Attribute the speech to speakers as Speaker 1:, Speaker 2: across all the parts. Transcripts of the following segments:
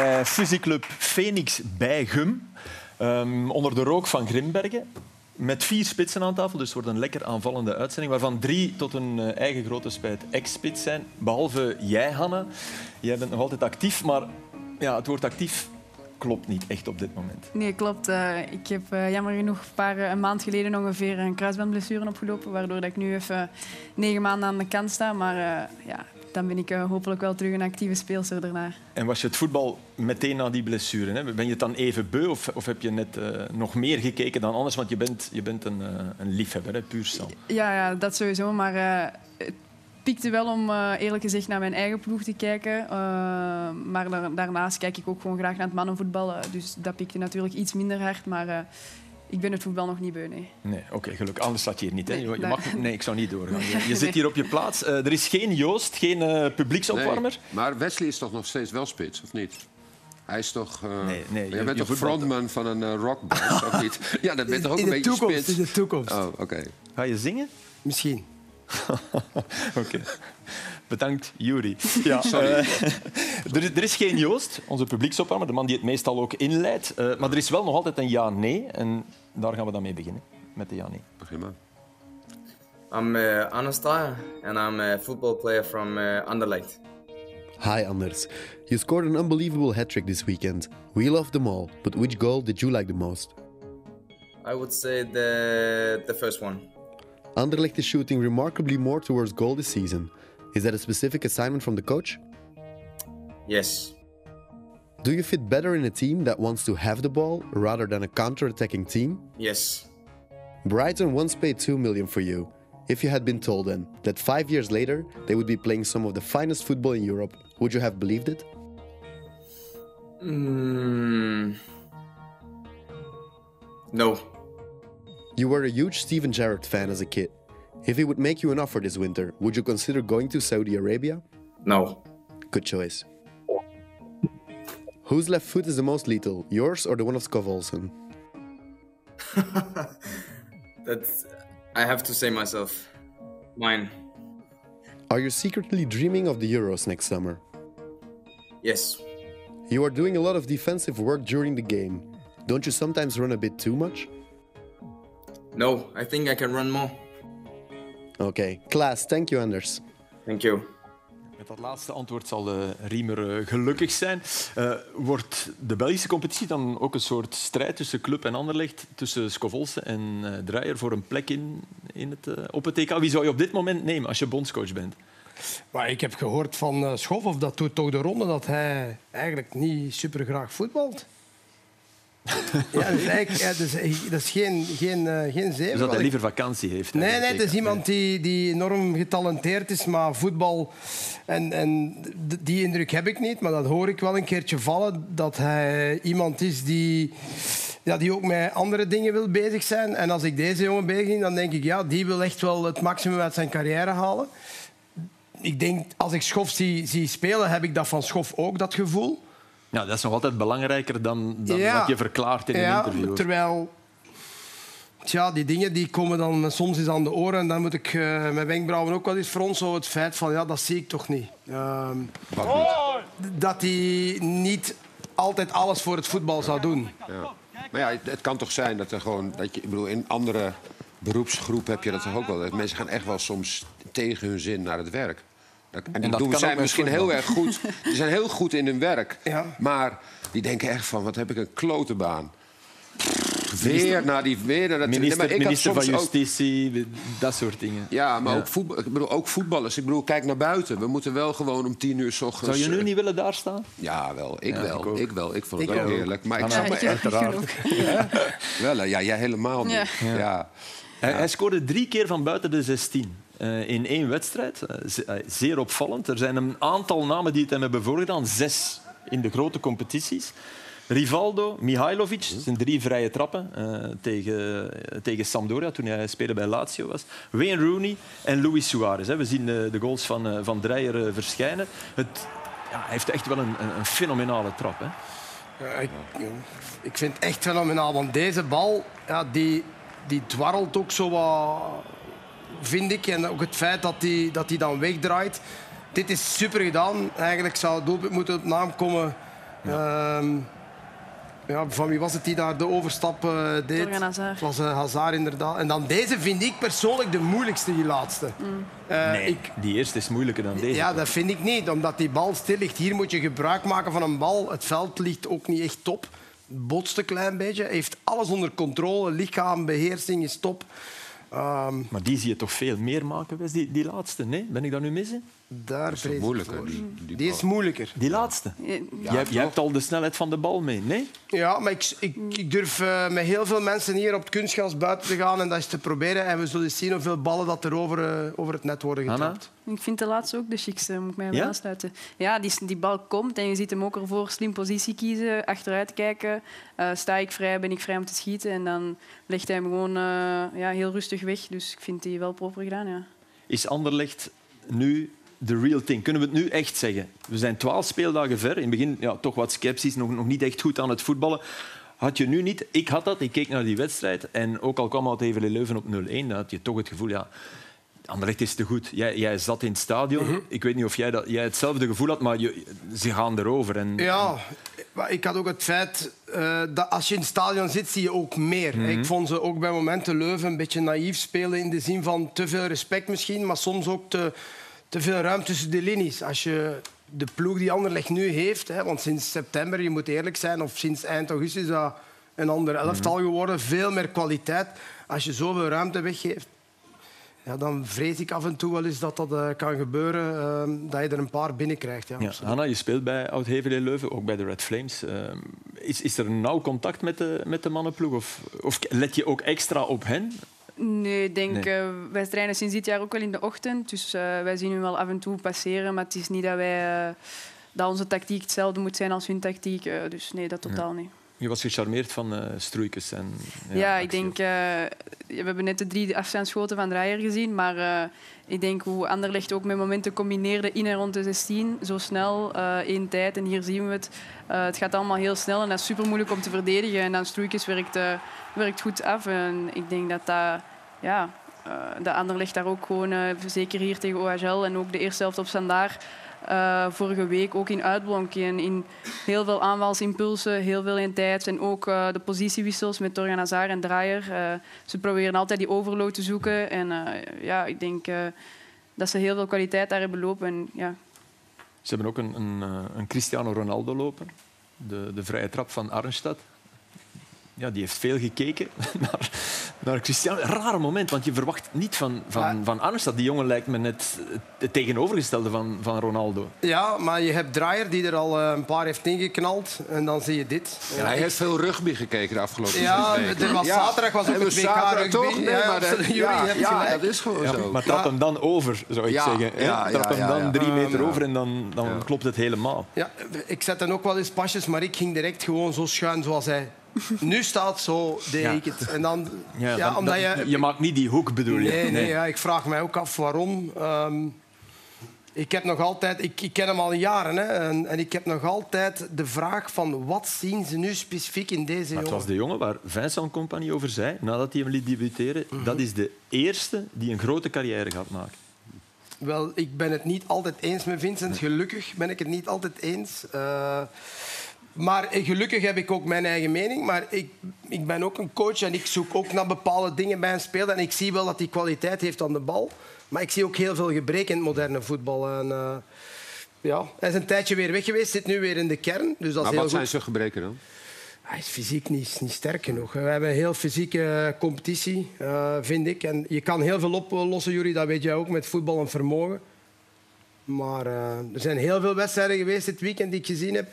Speaker 1: bij fusieclub Phoenix Bijgum. Um, onder de rook van Grimbergen. Met vier spitsen aan tafel, dus het wordt een lekker aanvallende uitzending. Waarvan drie tot een eh, eigen grote spijt ex-spits zijn. Behalve jij, Hanna. Jij bent nog altijd actief, maar ja, het woord actief klopt niet echt op dit moment.
Speaker 2: Nee, klopt. Uh, ik heb jammer genoeg een, paar, een maand geleden ongeveer een kruisbandblessure opgelopen. Waardoor dat ik nu even negen maanden aan de kant sta. Maar ja, dan ben ik uh, hopelijk wel terug een actieve speelster daarna.
Speaker 1: En was je het voetbal meteen na die blessure? Hè? Ben je het dan even beu of, of heb je net uh, nog meer gekeken dan anders? Want je bent, je bent een, uh, een liefhebber, hè? puur zo.
Speaker 2: Ja, ja, dat sowieso. Maar het piekte wel om eerlijk gezegd naar mijn eigen ploeg te kijken. maar daar, daarnaast kijk ik ook gewoon graag naar het mannenvoetbal. dus dat piekte natuurlijk iets minder hard. Maar ik ben het voetbal nog niet beu, nee.
Speaker 1: Nee, oké, gelukkig. Anders staat je hier niet. Hè? Je, mag, nee, ik zou niet doorgaan. Je, je zit hier op je plaats. Uh, er is geen Joost, geen uh, publieksopwarmer. Nee,
Speaker 3: maar Wesley is toch nog steeds wel spits, of niet? Hij is toch... Uh, nee, nee. Je, bent toch frontman van een uh, rockband, of niet? Ja, dat bent toch ook een beetje
Speaker 4: toekomst,
Speaker 3: spits?
Speaker 4: In de toekomst.
Speaker 3: Oh, oké.
Speaker 1: Ga je zingen?
Speaker 4: Misschien.
Speaker 1: oké. Bedankt, Juri. Ja, Sorry. Uh, er, er, is geen Joost, onze publieksopwarmer, de man die het meestal ook inleidt. Uh, maar er is wel nog altijd een ja-nee. En daar gaan we dan mee beginnen, met de.
Speaker 3: Begin maar.
Speaker 5: I'm uh, Anastar and I'm a football player from uh, Anderlecht.
Speaker 6: Hi Anders. You scored an unbelievable hat-trick this weekend. We love them all, but which goal did you like the most?
Speaker 5: I would say the, the first one.
Speaker 6: Anderlecht is shooting remarkably more towards goal this season. Is that a specific assignment from the coach?
Speaker 5: Yes.
Speaker 6: Do you fit better in a team that wants to have the ball rather than a counter-attacking team?
Speaker 5: Yes.
Speaker 6: Brighton once paid 2 million for you. If you had been told then that 5 years later they would be playing some of the finest football in Europe, would you have believed it?
Speaker 5: Mm. No.
Speaker 6: You were a huge Steven Gerrard fan as a kid. If he would make you an offer this winter, would you consider going to Saudi Arabia?
Speaker 5: No.
Speaker 6: Good choice. Whose left foot is the most lethal, yours or the one of Skov Olsen?
Speaker 5: That's. I have to say myself. Mine.
Speaker 6: Are you secretly dreaming of the Euros next summer?
Speaker 5: Yes.
Speaker 6: You are doing a lot of defensive work during the game. Don't you sometimes run a bit too much?
Speaker 5: No, I think I can run more.
Speaker 6: Okay, class. Thank you, Anders.
Speaker 5: Thank you.
Speaker 1: Met dat laatste antwoord zal Riemer uh, gelukkig zijn. Uh, wordt de Belgische competitie dan ook een soort strijd tussen club en Anderlecht, tussen Scovolse en uh, Dreyer voor een plek in, in het, op het TK? Wie zou je op dit moment nemen als je bondscoach bent?
Speaker 4: Maar ik heb gehoord van Schof, of dat doet toch de ronde, dat hij eigenlijk niet super graag voetbalt. Ja, eigenlijk, ja, dus, dat is geen, geen, uh, geen zeven.
Speaker 1: Dus dat hij liever vakantie heeft.
Speaker 4: Nee, nee het is iemand die, die enorm getalenteerd is, maar voetbal... En, en die indruk heb ik niet, maar dat hoor ik wel een keertje vallen. Dat hij iemand is die, ja, die ook met andere dingen wil bezig zijn. En als ik deze jongen bezig zie, dan denk ik... Ja, die wil echt wel het maximum uit zijn carrière halen. Ik denk, als ik Schof zie, zie spelen, heb ik dat van Schof ook, dat gevoel.
Speaker 1: Ja, dat is nog altijd belangrijker dan, dan ja. wat je verklaart in
Speaker 4: ja,
Speaker 1: een interview.
Speaker 4: Terwijl tja, die dingen die komen dan soms eens aan de oren en dan moet ik uh, mijn wenkbrauwen ook wel eens fronsen het feit van ja, dat zie ik toch niet. Uh, dat hij niet altijd alles voor het voetbal zou doen.
Speaker 3: Ja. Maar ja, het kan toch zijn dat er gewoon... Dat je, ik bedoel, in andere beroepsgroepen heb je dat toch ook wel. Dat mensen gaan echt wel soms tegen hun zin naar het werk. En die doen, zijn misschien heel erg goed. Die zijn heel goed in hun werk.
Speaker 4: Ja.
Speaker 3: Maar die denken echt van, wat heb ik een klote baan. Weer naar die... Weer naar dat,
Speaker 1: minister, nee, maar ik minister van Justitie, ook, dat soort dingen.
Speaker 3: Ja, maar ja. Ook, voetbal, ik bedoel, ook voetballers. Ik bedoel, kijk naar buiten. We moeten wel gewoon om tien uur s ochtends...
Speaker 1: Zou je nu niet willen daar staan?
Speaker 3: Ja, wel. Ik ja, wel. Ik, ik, wel. Ik vond het ik ook heerlijk. Maar
Speaker 2: ik
Speaker 3: ja,
Speaker 2: me uiteraard.
Speaker 3: Ja? Wel, ja, jij helemaal niet. Ja.
Speaker 1: Hij, hij scoorde drie keer van buiten de 16. Uh, in één wedstrijd. Uh, zeer opvallend. Er zijn een aantal namen die het hem hebben voorgedaan. Zes in de grote competities. Rivaldo, Mihailovic, zijn drie vrije trappen uh, tegen, tegen Sampdoria toen hij speelde bij Lazio was. Wayne Rooney en Luis Suarez. Hè. We zien de, de goals van, van Dreyer verschijnen. Het, ja, hij heeft echt wel een, een, een fenomenale trap. Hè.
Speaker 4: Ja, ik, ik vind het echt fenomenaal, want deze bal ja, die, die dwarrelt ook zo wat vind ik. En ook het feit dat hij dat dan wegdraait. dit is super gedaan. Eigenlijk zou het doelpunt moeten op naam komen. Ja. Ehm, ja, van wie was het die daar de overstap uh, deed?
Speaker 2: Hazard.
Speaker 4: Het was uh, Hazard inderdaad. En dan deze vind ik persoonlijk de moeilijkste, die laatste.
Speaker 1: Mm. Uh, nee, ik... die eerste is moeilijker dan deze.
Speaker 4: Ja, dat vind ik niet, omdat die bal stil ligt. Hier moet je gebruik maken van een bal. Het veld ligt ook niet echt top. Botst een klein beetje. heeft alles onder controle. Lichaambeheersing is top.
Speaker 1: Um, maar die zie je toch veel meer maken, die, die laatste? Nee? Ben ik dat nu mis?
Speaker 4: Daar
Speaker 3: is moeilijker.
Speaker 4: Die, die, is moeilijker.
Speaker 1: Die laatste? Ja, jij, hebt al de snelheid van de bal mee, nee?
Speaker 4: Ja, maar ik, ik, ik durf uh, met heel veel mensen hier op het kunstgras buiten te gaan en dat is te proberen. En we zullen zien hoeveel ballen dat er over, uh, over het net worden getrapt.
Speaker 2: Ik vind de laatste ook de chicste, moet ik mij ja? aansluiten. Ja, die, die bal komt en je ziet hem ook ervoor slim positie kiezen, achteruit kijken. Uh, sta ik vrij, ben ik vrij om te schieten. En dan legt hij hem gewoon ja, heel rustig weg. Dus ik vind die wel proper gedaan, ja.
Speaker 1: Is Anderlecht nu the real thing. Kunnen we het nu echt zeggen? We zijn twaalf speeldagen ver. In het begin ja, toch wat sceptisch, nog, nog niet echt goed aan het voetballen. Had je nu niet... Ik had dat, ik keek naar die wedstrijd. En ook al kwam Oud even Leuven op 0-1, dan had je toch het gevoel... Ja, Anderlecht is te goed. Jij, jij zat in het stadion. Mhm. Ik weet niet of jij, dat, jij hetzelfde gevoel had, maar je, ze gaan erover. En...
Speaker 4: Ja, ik had ook het feit uh, dat als je in het stadion zit, zie je ook meer. Mhm. Ik vond ze ook bij momenten Leuven een beetje naïef spelen in de zin van te veel respect misschien, maar soms ook te te veel ruimte tussen de linies. Als je de ploeg die Anderlecht nu heeft, hè, want sinds september, je moet eerlijk zijn, of sinds eind augustus is dat een ander elftal mhm. geworden, veel meer kwaliteit. Als je zoveel ruimte weggeeft, ja, dan vrees ik af en toe wel eens dat dat uh, kan gebeuren, uh, dat je er een paar binnenkrijgt. Ja,
Speaker 1: ja, Hanna, je speelt bij oud in Leuven, ook bij de Red Flames. Uh, is, is er een nauw contact met de, met de mannenploeg? Of, of let je ook extra op hen?
Speaker 2: Nee, ik denk, nee. Uh, wij trainen sinds dit jaar ook wel in de ochtend. Dus uh, wij zien hun wel af en toe passeren. Maar het is niet dat, wij, uh, dat onze tactiek hetzelfde moet zijn als hun tactiek. dus nee, dat totaal niet.
Speaker 1: Je was gecharmeerd van uh, Stroeikens. En,
Speaker 2: ja, ja ik denk... Uh, we hebben net de drie afstandsschoten van Draaier gezien. Maar uh, ik denk hoe Anderlecht ook met momenten combineerde in en rond de 16. Zo snel, één tijd. En hier zien we het. het gaat allemaal heel snel en dat is super moeilijk om te verdedigen. En dan Stroeikens werkt, werkt goed af. En ik denk dat dat... Ja, de Anderlecht daar ook gewoon, zeker hier tegen OHL en ook de eerste helft op Standaard uh, vorige week ook in uitblonken. In heel veel aanvalsimpulsen, heel veel in tijd. En ook uh, de positiewissels met Torgan Hazard en Draaier. Uh, ze proberen altijd die overload te zoeken. En ja, ik denk dat ze heel veel kwaliteit daar hebben lopen. En, ja.
Speaker 1: Ze hebben ook een, een, een Cristiano Ronaldo lopen. De, de vrije trap van Arnstad ja, die heeft veel gekeken naar, naar Cristiano. Raar moment, want je verwacht niet van, van, van Arnstad. Die jongen lijkt me net het tegenovergestelde van, van Ronaldo.
Speaker 4: Ja, maar je hebt Draaier die er al eh, een paar heeft ingeknald. En dan zie je dit.
Speaker 3: Ja, hij heeft veel rugby gekeken de afgelopen
Speaker 4: Ja, er was zaterdag was ook het WK rugby. Toch? Nee,
Speaker 3: ja, maar dat, ja, ja, dat is gewoon zo.
Speaker 1: Maar trap hem dan over, zou ik zeggen. trap hem dan drie meter over en dan, dan klopt het helemaal.
Speaker 4: Ja, ik zet dan ook wel eens pasjes, maar ik ging direct gewoon zo schuin zoals hij nu staat zo, deed ik het. En dan,
Speaker 1: ja, omdat je, je maakt niet die hoek, bedoel je?
Speaker 4: Nee, nee, Ja, ik vraag mij ook af waarom. Um, ik heb nog altijd, ik, ik ken hem al jaren, hè, en, en, ik heb nog altijd de vraag van wat zien ze nu specifiek in deze jongen?
Speaker 1: Het was de jongen waar Vincent Compagnie over zei, nadat hij hem liet debuteren, mm dat is de eerste die een grote carrière gaat maken.
Speaker 4: Wel, ik ben het niet altijd eens met Vincent. Gelukkig ben ik het niet altijd eens. Uh, maar gelukkig heb ik ook mijn eigen mening. Maar ik, ik ben ook een coach en ik zoek ook naar bepaalde dingen bij een speler. En ik zie wel dat hij kwaliteit heeft aan de bal. Maar ik zie ook heel veel gebreken in het moderne voetbal. En, uh, ja, hij is een tijdje weer weg geweest, zit nu weer in de kern. Dus dat
Speaker 3: maar
Speaker 4: is heel
Speaker 3: wat
Speaker 4: zijn
Speaker 3: zijn gebreken dan?
Speaker 4: Hij is fysiek niet, niet sterk genoeg. We hebben een heel fysieke competitie, uh, vind ik. En je kan heel veel oplossen, Jury, dat weet jij ook, met voetbal en vermogen. Maar uh, er zijn heel veel wedstrijden geweest dit weekend die ik gezien heb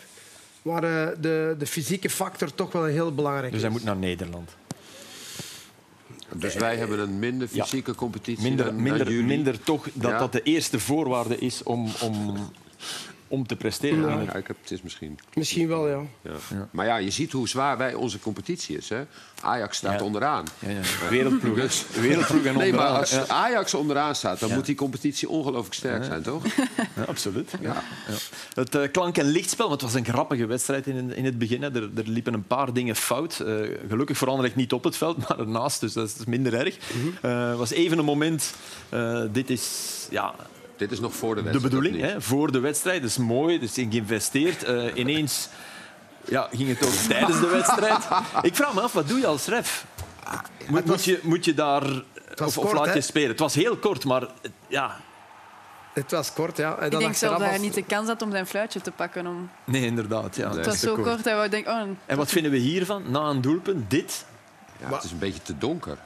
Speaker 4: waar uh, de, de fysieke factor toch wel heel belangrijk
Speaker 1: dus
Speaker 4: is.
Speaker 1: Dus hij moet naar Nederland.
Speaker 3: Dus wij hebben een minder fysieke ja. competitie
Speaker 1: minder,
Speaker 3: dan,
Speaker 1: minder,
Speaker 3: dan
Speaker 1: minder toch dat ja. dat de eerste voorwaarde is om, om om te presteren.
Speaker 3: Ja, ik heb, het is misschien.
Speaker 4: Misschien wel, ja.
Speaker 3: ja. Maar ja, je ziet hoe zwaar wij onze competitie is. Hè? Ajax staat onderaan.
Speaker 1: Wereldploeg. Dus, wereldploeg en
Speaker 3: nee, maar als Ajax onderaan staat, dan moet die competitie ongelooflijk sterk zijn, toch?
Speaker 1: absoluut. Ja. Het uh, klank- en lichtspel, want het was een grappige wedstrijd in, in het begin. Hè. Er, er, liepen een paar dingen fout. Uh, gelukkig vooral ik niet op het veld, maar ernaast, dus dat is minder erg. Het uh, was even een moment. dit is ja,
Speaker 3: Dit is nog voor de wedstrijd.
Speaker 1: De bedoeling, hè, voor de wedstrijd. Dat is mooi, dat is geïnvesteerd. Uh, ineens ja, ging het ook tijdens de wedstrijd. Ik vraag me af, wat doe je als ref? Moet, moet, je, moet je daar... Of, of, laat je spelen? Het was heel kort, maar ja,
Speaker 4: het was kort, ja.
Speaker 2: En ik denk zelf dat hij niet de kans had om zijn fluitje te pakken. Om...
Speaker 1: Nee, inderdaad. Ja.
Speaker 2: Het was zo kort, dat we denken... Oh,
Speaker 1: en wat vinden we hiervan? Na een doelpunt, dit?
Speaker 3: Ja, het is een beetje te donker.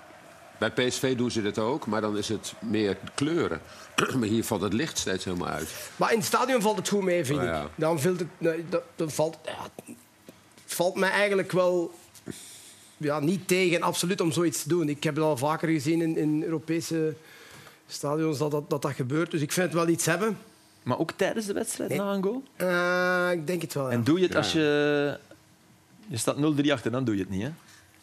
Speaker 3: Bij PSV doen ze dit ook, maar dan is het meer kleuren. maar hier valt het licht steeds helemaal uit.
Speaker 4: Maar in het stadion valt het goed mee, vind ik. Dan, valt het, dan valt, ja, valt mij eigenlijk wel ja, niet tegen, absoluut, om zoiets te doen. Ik heb het al vaker gezien in, in Europese stadions dat dat, dat dat gebeurt. Dus ik vind het wel iets hebben.
Speaker 1: Maar ook tijdens de wedstrijd na een goal?
Speaker 4: Uh, ik denk het wel, ja.
Speaker 1: En doe je het als je... Je staat 0-3 achter, dan doe je het niet, hè?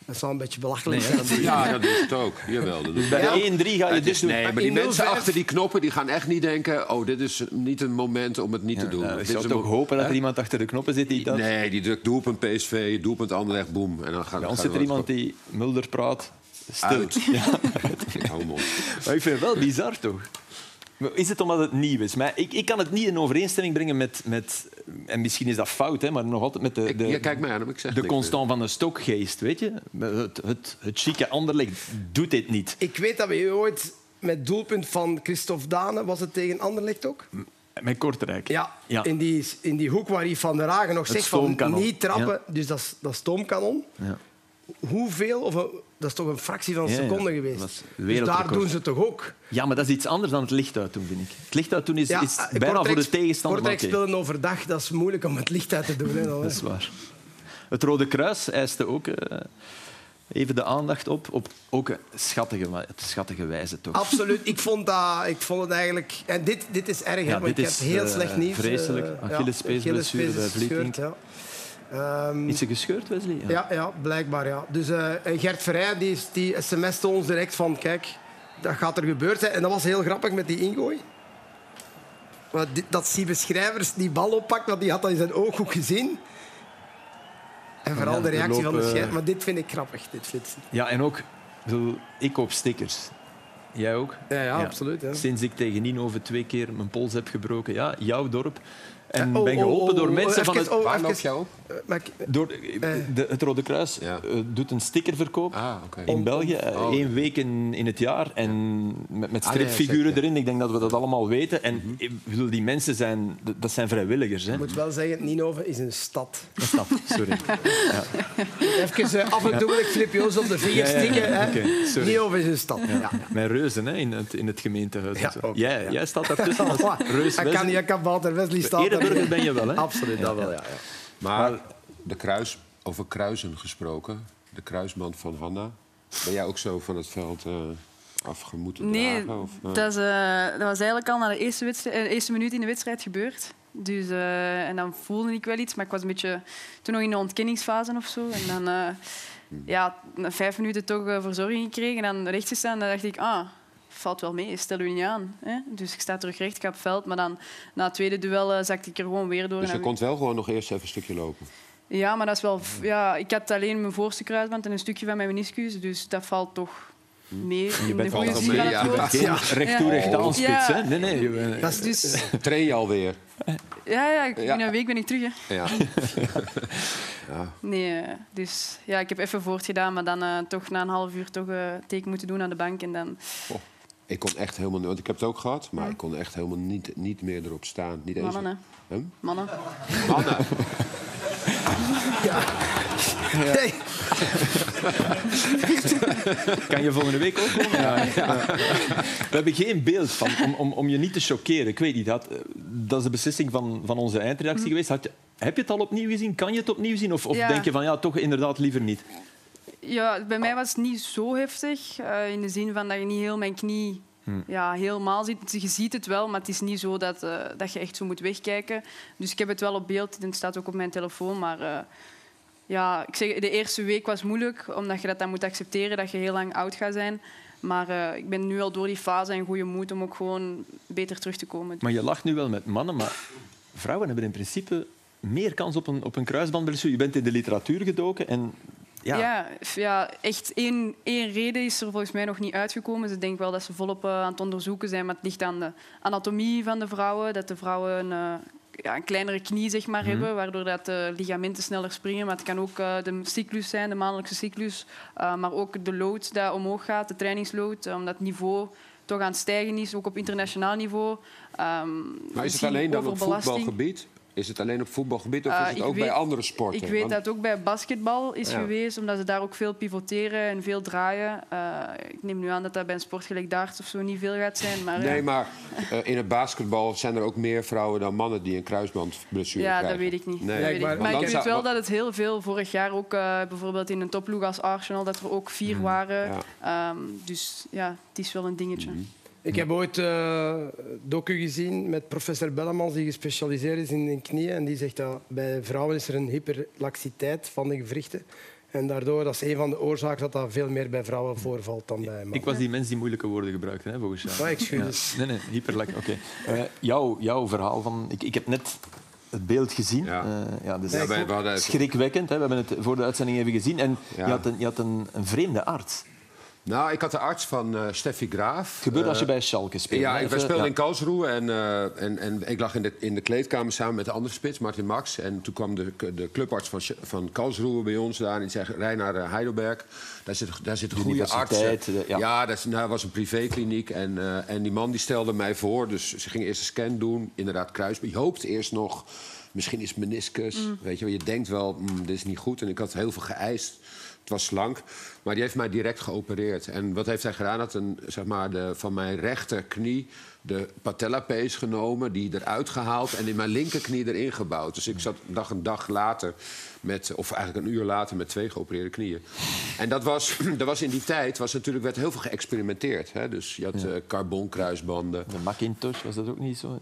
Speaker 4: Dat is wel een beetje belachelijk.
Speaker 3: Nee, ja, dat doet het ook. Jawel, dat
Speaker 1: dus bij ja. 1-3 ga je dus
Speaker 3: doen. Nee, maar die mensen achter die knoppen die gaan echt niet denken... oh, dit is niet een moment om het niet te doen.
Speaker 1: Ja, je zou toch hopen dat er iemand achter de knoppen zit die dat...
Speaker 3: Nee, die drukt doelpunt PSV, doelpunt Anderlecht, boem. En dan gaat,
Speaker 1: Bij ons zit er iemand die Mulder praat. Stil. Ja.
Speaker 3: Hou hem op.
Speaker 1: Maar ik vind het wel bizar, toch? Is het omdat het nieuw is? Maar ik, ik kan het niet in overeenstemming brengen met, met... En misschien is dat fout, hè, maar nog altijd met de... de
Speaker 3: ja, kijk mij aan, ik zeg
Speaker 1: De constant van de stokgeest, weet je? Het, het, het chique Anderlecht doet dit niet.
Speaker 4: Ik weet dat we ooit met doelpunt van Christophe Dane... Was het tegen Anderlecht ook?
Speaker 1: Met Kortrijk.
Speaker 4: Ja, ja, In, die, in die hoek waar hij Van der Hagen nog zegt van niet trappen. Dus dat is, dat stoomkanon. Ja. Hoeveel, of dat is toch een fractie van een seconde geweest. Dus daar doen ze toch ook?
Speaker 1: Ja, maar dat is iets anders dan het licht uit doen, vind ik. Het licht uit doen is, is bijna voor de tegenstander.
Speaker 4: Kortrijk spelen overdag, dat is moeilijk om het licht uit te doen. Hè,
Speaker 1: dat is waar. Het Rode Kruis eiste ook uh, even de aandacht op, op ook een schattige, schattige wijze. Toch?
Speaker 4: Absoluut. Ik vond, dat, ik vond het eigenlijk... En dit, dit is erg, ja, want ik heb heel uh, slecht nieuws.
Speaker 1: Vreselijk. Achillespeesblessure bij Vlieting. Um, is ze gescheurd, Wesley?
Speaker 4: Ja, ja, ja blijkbaar. Ja. Dus uh, Gert Verrij die, die sms'te ons direct van... Kijk, dat gaat er gebeurd zijn. En dat was heel grappig met die ingooi. Dat Siebe Schrijvers die bal oppakt, want die had dat in zijn ooghoek gezien. En vooral ja, de reactie van de scheidsrechter. Maar dit vind ik grappig, dit flitsen.
Speaker 1: Ja, en ook... Ik koop stickers. Jij ook?
Speaker 4: Ja, ja, absoluut. Ja.
Speaker 1: Sinds ik tegen Nino twee keer mijn pols heb gebroken. Ja, jouw dorp. En oh, ben oh, geholpen door oh, mensen van het...
Speaker 3: Waar loop jij op?
Speaker 1: Door, de, het Rode Kruis ja. doet een stickerverkoop ah, okay. in België. Uh, één week in, in het jaar. En met, met ah, stripfiguren erin. Ik denk dat we dat allemaal weten. En mm -hmm. bedoel, die mensen zijn, dat zijn vrijwilligers. Hè.
Speaker 4: Ik moet wel zeggen, Ninove is een stad.
Speaker 1: Een stad, sorry. ja.
Speaker 4: Even uh, af en toe wil ik op de vingers stikken. Ja, okay, Ninove is een stad. Ja.
Speaker 1: Mijn reuzen hè, in, het, in het gemeentehuis. jij, jij staat daar tussen als reus
Speaker 4: Wesley. Kan, je kan Walter Wesley staan
Speaker 1: burger ben je wel, hè?
Speaker 4: Absoluut, dat wel, ja. ja.
Speaker 3: Maar de kruis, over kruisen gesproken, de kruisband van Hanna. Ben jij ook zo van het veld uh, afgemoeten
Speaker 2: nee,
Speaker 3: dragen? Of,
Speaker 2: uh? dat, uh, dat, was eigenlijk al na de eerste, wedstrijd, eerste minuut in de wedstrijd gebeurd. Dus, en dan voelde ik wel iets, maar ik was een beetje toen nog in de ontkenningsfase of zo. En dan hmm. ja, na vijf minuten toch verzorging gekregen en dan rechts gestaan. Dan dacht ik, ah, valt wel mee, stel u niet aan. Hè? Dus ik sta terug recht, ik heb veld. Maar dan na het tweede duel uh, zakte ik er gewoon weer door.
Speaker 3: Dus je kon wel gewoon nog eerst even een stukje lopen?
Speaker 2: Ja, maar dat is wel... Ja, ik had alleen mijn voorste kruisband en een stukje van mijn meniscus. Dus dat valt toch mee.
Speaker 1: Je bent wel mee, ja. ja. recht toe, recht aan spits. Hè? Nee, nee.
Speaker 3: Dat is dus... Train je alweer?
Speaker 2: Ja, ja, in een week ben ik terug. Hè.
Speaker 3: Ja.
Speaker 2: ja. Nee, eh, dus ja, ik heb even voortgedaan, maar dan uh, toch na een half uur toch uh, teken moeten doen aan de bank. En dan... Oh.
Speaker 3: Ik kon echt helemaal niet, want ik heb het ook gehad, maar ik kon echt helemaal niet, niet meer erop staan. Niet
Speaker 2: eens. Mannen,
Speaker 3: huh?
Speaker 2: Mannen.
Speaker 3: Mannen.
Speaker 4: ja. ja.
Speaker 1: kan je volgende week ook komen? Ja, ja. We hebben geen beeld van, om, om, om je niet te choqueren. Ik weet niet, dat, dat is de beslissing van, van onze eindreactie hm. geweest. Had je, heb je het al opnieuw gezien? Kan je het opnieuw zien? Of, of denk je van, ja, toch inderdaad liever niet?
Speaker 2: Ja, bij mij was het niet zo heftig. Uh, in de zin van dat je niet heel mijn knie hmm. ja, helemaal ziet. Je ziet het wel, maar het is niet zo dat, uh, dat je echt zo moet wegkijken. Dus ik heb het wel op beeld. Het staat ook op mijn telefoon. Maar uh, ja, ik zeg, de eerste week was moeilijk, omdat je dat dan moet accepteren dat je heel lang oud gaat zijn. Maar ik ben nu al door die fase en goede moed om ook gewoon beter terug te komen.
Speaker 1: Maar je lacht nu wel met mannen, maar vrouwen hebben in principe meer kans op een, op een kruisbandblessure. Je bent in de literatuur gedoken en
Speaker 2: ja. ja. Ja, echt één, één reden is er volgens mij nog niet uitgekomen. Ze denken wel dat ze volop uh, aan het onderzoeken zijn, maar het ligt aan de anatomie van de vrouwen. Dat de vrouwen een, uh, ja, een kleinere knie zeg maar, mm hebben, waardoor dat de ligamenten sneller springen. Maar het kan ook uh, de cyclus zijn, de maandelijkse cyclus, maar ook de load dat omhoog gaat, de trainingsload, omdat het niveau toch aan het stijgen is, ook op internationaal niveau.
Speaker 3: Um, maar is het alleen dan op voetbalgebied? Is het alleen op voetbalgebied of is het ook bij andere sporten?
Speaker 2: Ik weet dat het ook bij basketbal is geweest, omdat ze daar ook veel pivoteren en veel draaien. Uh, ik neem nu aan dat dat bij een sport gelijk darts of zo niet veel gaat zijn. Maar,
Speaker 3: nee, maar uh, in het basketbal zijn er ook meer vrouwen dan mannen die een kruisbandblessure
Speaker 2: ja,
Speaker 3: krijgen.
Speaker 2: Ja, dat weet ik niet. Nee. Weet maar, ik. maar ik weet wel dat het heel veel vorig jaar ook uh, bijvoorbeeld in een topploeg als Arsenal, dat er ook vier mm. waren. Ja. Um, dus ja, het is wel een dingetje. Mm.
Speaker 4: Ik heb ooit uh, docu gezien met professor Bellemans, die gespecialiseerd is in de knieën. En die zegt dat bij vrouwen is er een hyperlaxiteit van de gewrichten. En daardoor, dat is een van de oorzaken dat dat veel meer bij vrouwen voorvalt dan bij mannen.
Speaker 1: Ik was die mens die moeilijke woorden gebruikte, hè, volgens jou.
Speaker 4: Oh, excuses.
Speaker 1: Ja. Nee, nee, hyperlax. Oké. Okay. Uh, jouw, jouw verhaal van... Ik, ik heb net het beeld gezien. Ja. Uh, ja, dus ja, schrikwekkend. Hè. We hebben het voor de uitzending even gezien. En ja. je had, een, je had een, een vreemde arts.
Speaker 3: Nou, ik had de arts van uh, Steffi Graaf.
Speaker 1: Het gebeurde als je eh, bij Schalke speelde.
Speaker 3: Ja, ik speelde in Karlsruhe en, uh, en, en ik lag in de, in de kleedkamer samen met de andere spits, Martin Max. En toen kwam de, de clubarts van, van Karlsruhe bij ons daar en die zei, rij naar Heidelberg. Daar zit, daar zit een goede arts. Ja, ja dat nou, was een privékliniek. En, en die man die stelde mij voor, dus ze ging eerst een scan doen. Inderdaad, kruis. Je hoopt eerst nog, misschien is meniscus. Mm. Weet je wel, je denkt wel, mm, dit is niet goed. En ik had heel veel geëist. Het was slank. Maar die heeft mij direct geopereerd. En wat heeft hij gedaan? Had een, zeg maar, de, van mijn rechterknie de patellapees genomen, die eruit gehaald en in mijn linkerknie erin gebouwd. Dus ik zat dag een dag later, met, of eigenlijk een uur later, met twee geopereerde knieën. En dat was, dat was in die tijd, was natuurlijk, werd heel veel geëxperimenteerd. Hè? Dus je had ja. uh, carbonkruisbanden.
Speaker 1: De Macintosh, was dat ook niet zo?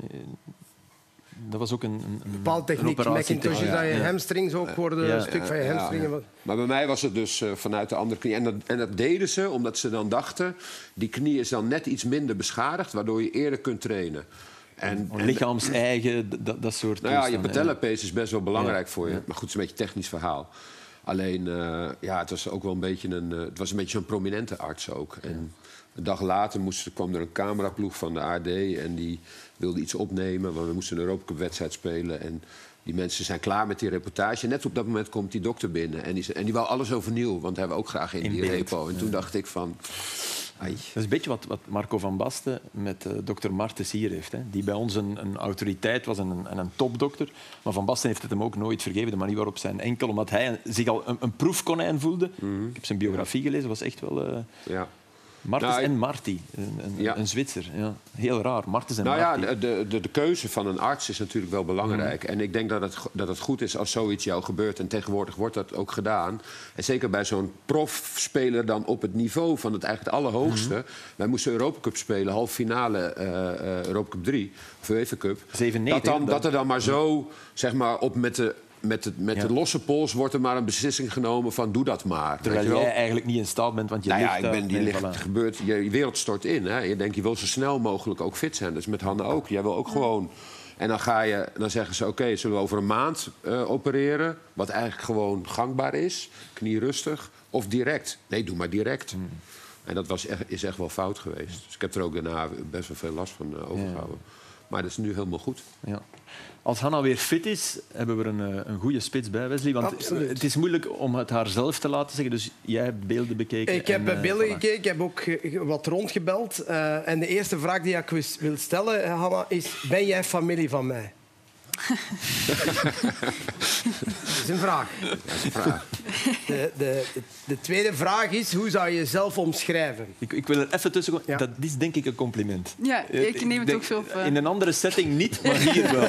Speaker 1: Dat was ook een, een,
Speaker 4: een bepaalde techniek. Macintosh is dat je hamstrings ook worden, een stuk van je hamstringen.
Speaker 3: Maar bij mij was het dus uh, vanuit de andere knie. En dat, en dat deden ze omdat ze dan dachten... die knie is dan net iets minder beschadigd... waardoor je eerder kunt trainen.
Speaker 1: En, Lichaams-eigen, dat, dat soort
Speaker 3: Nou ja, je patellapees is best wel belangrijk voor je. Maar goed, het is een beetje een technisch verhaal. Alleen, uh, ja, het was ook wel een beetje een... Uh, het was een beetje zo'n prominente arts ook. En een dag later moest, kwam er een cameraploeg van de AD... en die wilde iets opnemen, want we moesten een Europa Cup wedstrijd spelen. En die mensen zijn klaar met die reportage. Net op dat moment komt die dokter binnen. En die, en die wou alles overnieuw, want hij we ook graag in, in die repo. En toen dacht ik van...
Speaker 1: Ai. Dat is een beetje wat, wat Marco van Basten met uh, dokter Martens hier heeft. Hè. Die bij ons een, een autoriteit was en een, en een, topdokter. Maar Van Basten heeft het hem ook nooit vergeven. De manier waarop zijn enkel, omdat hij zich al een, een proefkonijn voelde. Mm Ik heb zijn biografie gelezen, was echt wel... Uh, ja. Martens nou, en Marty, een, een, een, Zwitser. Ja. Heel raar, Martens en
Speaker 3: nou
Speaker 1: Marty.
Speaker 3: Ja, de, de, de, keuze van een arts is natuurlijk wel belangrijk. Mm. En ik denk dat het, dat het goed is als zoiets jou gebeurt. En tegenwoordig wordt dat ook gedaan. En zeker bij zo'n profspeler dan op het niveau van het eigenlijk het allerhoogste. Mm. Wij moesten Europa Cup spelen, halve finale uh, uh, Europa Cup 3, of UEFA Cup.
Speaker 1: 7,
Speaker 3: dat, dan, dat er dan maar zo zeg maar, op met de met, het, met de losse pols wordt er maar een beslissing genomen van doe dat maar.
Speaker 1: Terwijl jij eigenlijk niet in staat bent, want je
Speaker 3: nou
Speaker 1: ligt
Speaker 3: ja, ik ben, die ligt, gebeurt, je wereld stort in. Hè. Je denkt, je wil zo snel mogelijk ook fit zijn. Dus met Hanne ook. Jij wil ook gewoon... En dan, ga je, dan zeggen ze, oké, zullen we over een maand uh, opereren? Wat eigenlijk gewoon gangbaar is. Knie rustig. Of direct. Nee, doe maar direct. Hmm. En dat was echt, is echt wel fout geweest. Dus ik heb er ook daarna best wel veel last van uh, overgehouden. Ja. Maar dat is nu helemaal goed.
Speaker 1: Ja. Als Hanna weer fit is, hebben we een, eh, een goede spits bij, Wesley. Want Absoluut. het is moeilijk om het haar zelf te laten zeggen. Dus jij hebt beelden bekeken.
Speaker 4: Ik heb en, beelden gekeken. Ik heb ook wat rondgebeld. Uh, en de eerste vraag die ik wil stellen, Hanna, is... Ben jij familie van mij? Dat is een vraag.
Speaker 3: Dat is een vraag.
Speaker 4: De, de, de, tweede vraag is, hoe zou je jezelf omschrijven?
Speaker 1: Ik, ik wil er even tussen komen. Ja. Dat is denk ik een compliment.
Speaker 2: Ja, ik neem het ook zo op.
Speaker 1: In een andere setting niet, maar hier wel.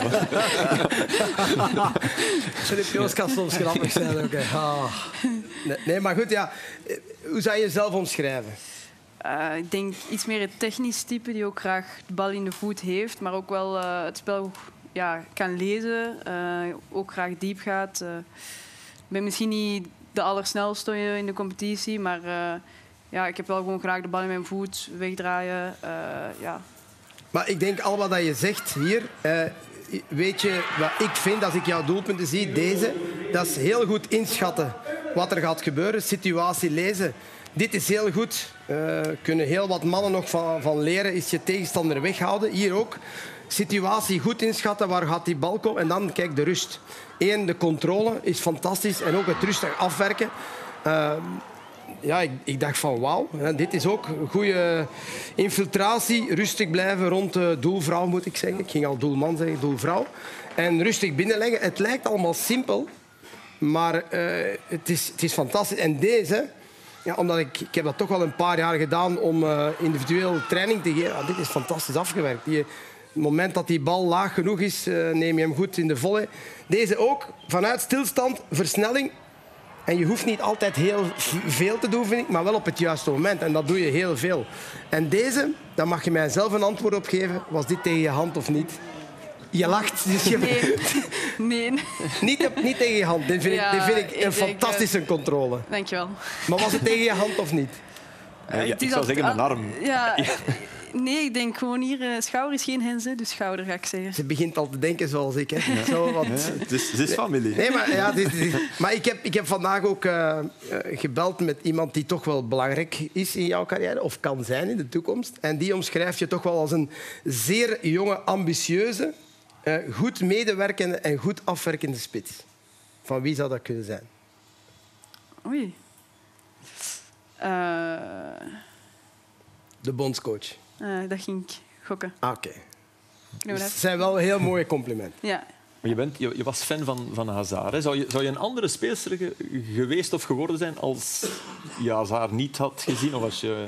Speaker 4: Philip Joos kan soms grappig zijn. Okay. Ah. Nee, nee, maar goed, ja. Hoe zou je jezelf omschrijven?
Speaker 2: Uh, ik denk iets meer het technisch type die ook graag de bal in de voet heeft, maar ook wel uh, het spel ja, kan lezen, uh, ook graag diep gaat. Uh, ik ben misschien niet de allersnelste in de competitie, maar uh, ja, ik heb wel gewoon graag de bal in mijn voet, wegdraaien. ja.
Speaker 4: Maar ik denk al wat je zegt hier, weet je wat ik vind als ik jouw doelpunten zie, deze, dat is heel goed inschatten wat er gaat gebeuren. Situatie lezen. Dit is heel goed. Uh, kunnen heel wat mannen nog van, van leren. Is je tegenstander weghouden. Hier ook. Situatie goed inschatten. Waar gaat die bal komen? En dan kijk de rust. Eén, de controle is fantastisch. En ook het rustig afwerken. Uh, ja, ik, ik, dacht van wauw, dit is ook goede infiltratie. Rustig blijven rond de doelvrouw, moet ik zeggen. Ik ging al doelman zeggen, doelvrouw. En rustig binnenleggen. Het lijkt allemaal simpel, maar uh, het, is, het is fantastisch. En deze, ja, omdat ik, ik heb dat toch al een paar jaar gedaan om uh, individueel training te geven. Ja, dit is fantastisch afgewerkt. Die, het moment dat die bal laag genoeg is, uh, neem je hem goed in de volle. Deze ook, vanuit stilstand, versnelling. En je hoeft niet altijd heel veel te doen, vind ik, maar wel op het juiste moment. En dat doe je heel veel. En deze, daar mag je mij zelf een antwoord op geven. Was dit tegen je hand of niet? Je lacht. Dus je...
Speaker 2: Nee. nee.
Speaker 4: niet, op, niet tegen je hand. Dit vind ik, dit vind ik een fantastische uh... controle.
Speaker 2: Dankjewel.
Speaker 4: Maar was het tegen je hand of niet?
Speaker 1: Uh, ja, ik zou zeggen een arm.
Speaker 2: Ja, Nee, ik denk gewoon hier, uh, schouder is geen hens, dus schouder ga ik zeggen.
Speaker 4: Ze begint al te denken zoals ik. Hè. Zo,
Speaker 1: want... ja, het, is, het is familie.
Speaker 4: Nee, maar, ja, dit, dit, maar ik, heb, ik heb vandaag ook uh, gebeld met iemand die toch wel belangrijk is in jouw carrière, of kan zijn in de toekomst. En die omschrijf je toch wel als een zeer jonge, ambitieuze, uh, goed medewerkende en goed afwerkende spits. Van wie zou dat kunnen zijn?
Speaker 2: Oei.
Speaker 4: De bondscoach.
Speaker 2: Uh, dat ging ik gokken.
Speaker 4: Ah, oké. Okay. Dus het zijn wel heel mooie complimenten.
Speaker 2: Ja.
Speaker 1: Maar je, bent, je, je, was fan van, van Hazard. Hè? Zou, je, zou je een andere speelster ge, geweest of geworden zijn als je Hazard niet had gezien? Of als je,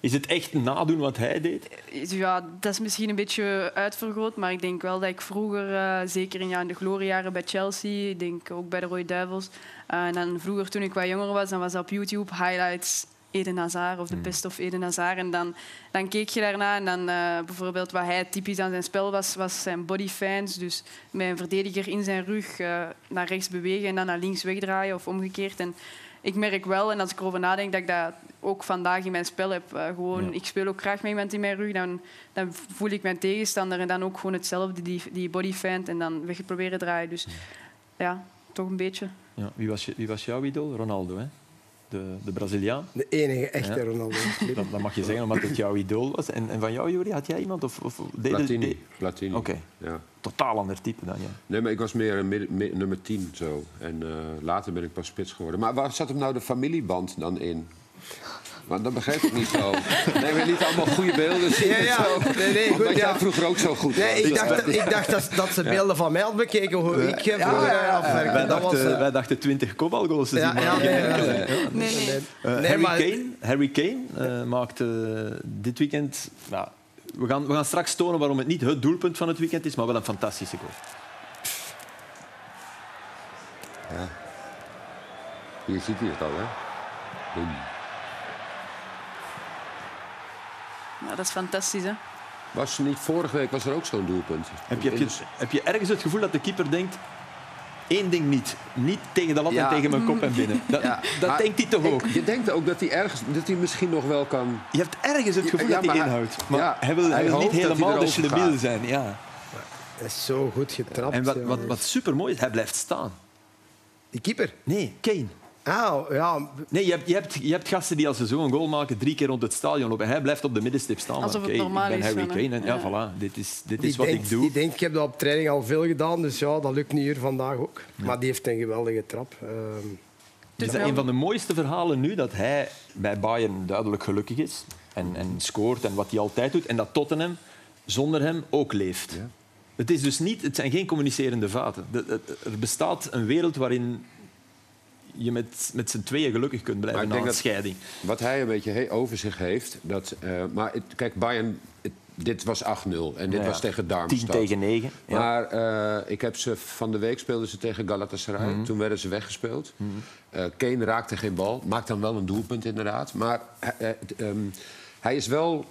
Speaker 1: is het echt nadoen wat hij deed?
Speaker 2: Ja, dat is misschien een beetje uitvergroot. Maar ik denk wel dat ik vroeger, uh, zeker in, ja, in de gloriejaren bij Chelsea, ik denk ook bij de Rode Duivels. Uh, en dan vroeger, toen ik wat jonger was, dan was dat op YouTube highlights Eden Hazard of de best of Eden Hazard. En dan, dan keek je daarna en dan uh, bijvoorbeeld wat hij typisch aan zijn spel was, was zijn bodyfans. Dus met een verdediger in zijn rug uh, naar rechts bewegen en dan naar links wegdraaien of omgekeerd. En ik merk wel, en als ik erover nadenk, dat ik dat ook vandaag in mijn spel heb. Uh, gewoon, ja. Ik speel ook graag met iemand in mijn rug. Dan, dan voel ik mijn tegenstander en dan ook gewoon hetzelfde, die, die bodyfan. En dan weg proberen draaien. Dus ja, toch een beetje.
Speaker 1: Ja, wie, was je, wie was jouw idool? Ronaldo, hè? De, de Braziliaan.
Speaker 4: De enige echte ja. Ronaldo.
Speaker 1: Dat, dat, mag je zeggen, omdat het jouw idool was. En, en van jou, Juri, had jij iemand? Of, of
Speaker 3: Platini. De... Platini.
Speaker 1: Oké. Okay. Ja. Totaal ander type dan jij.
Speaker 3: Nee, maar ik was meer een nummer 10 zo. En uh, later ben ik pas spits geworden. Maar waar zat hem nou de familieband dan in? Maar dat begrijp ik niet zo. Nee, we niet allemaal goede beelden zien. Ja, ja. Nee, nee, goed, ja. vroeger ook zo goed
Speaker 4: nee, ik, dacht, ik dacht dat, dat ze beelden van mij had bekeken, hoe ik heb ja, afwerken.
Speaker 1: Wij, dachten, uh... wij dachten 20 kopbalgoals te zien. Ja, nee, nee, nee. nee, Harry. Kane, Harry Kane uh, maakte dit weekend... Nou, we, gaan, we gaan straks tonen waarom het niet het doelpunt van het weekend is, maar wel een fantastische goal.
Speaker 3: Ja. Hier ziet hij het al, hè? Boom.
Speaker 2: Dat is fantastisch, hè?
Speaker 3: Was niet vorige week was er ook zo'n doelpunt?
Speaker 1: Heb je, heb, je, heb je ergens het gevoel dat de keeper denkt... Eén ding niet. Niet tegen de lat ja. en tegen mijn kop en binnen. Dat, ja. dat denkt hij toch ook?
Speaker 3: Ik, je denkt ook dat hij, ergens, dat hij misschien nog wel kan...
Speaker 1: Je hebt ergens het gevoel dat hij inhoudt. Maar hij wil, hij wil niet helemaal de stabiel zijn. Ja.
Speaker 4: Hij is zo goed getrapt.
Speaker 1: En wat, wat, wat supermooi is, hij blijft staan.
Speaker 4: Die keeper?
Speaker 1: Nee, Kane.
Speaker 4: Ah, ja.
Speaker 1: Nee, je hebt, je, hebt, je hebt gasten die als ze zo een goal maken drie keer rond het stadion lopen. Hij blijft op de middenstip staan.
Speaker 2: Alsof het normaal
Speaker 1: ik ben Harry
Speaker 2: Kane.
Speaker 1: En, ja, ja, voilà, dit is, dit is wat
Speaker 4: denkt,
Speaker 1: ik doe.
Speaker 4: Die denkt, ik heb dat op training al veel gedaan, dus ja, dat lukt niet hier vandaag ook. Ja. Maar die heeft een geweldige trap. Uh,
Speaker 1: dus is dat een van de mooiste verhalen nu, dat hij bij Bayern duidelijk gelukkig is en, en scoort en wat hij altijd doet. En dat Tottenham zonder hem ook leeft. Ja. Het, is dus niet, het zijn geen communicerende vaten. Er bestaat een wereld waarin je met, met z'n tweeën gelukkig kunt blijven na een scheiding.
Speaker 3: Wat hij een beetje over zich heeft... Dat, uh, maar het, kijk, Bayern... Het, dit was 8-0 en dit ja, was tegen Darmstadt.
Speaker 1: 10 tegen 9.
Speaker 3: Ja. Maar uh, ik heb ze van de week speelden ze tegen Galatasaray. Mm -hmm. Toen werden ze weggespeeld. Mm -hmm. uh, Kane raakte geen bal. Maakt dan wel een doelpunt inderdaad. Maar um, hij is wel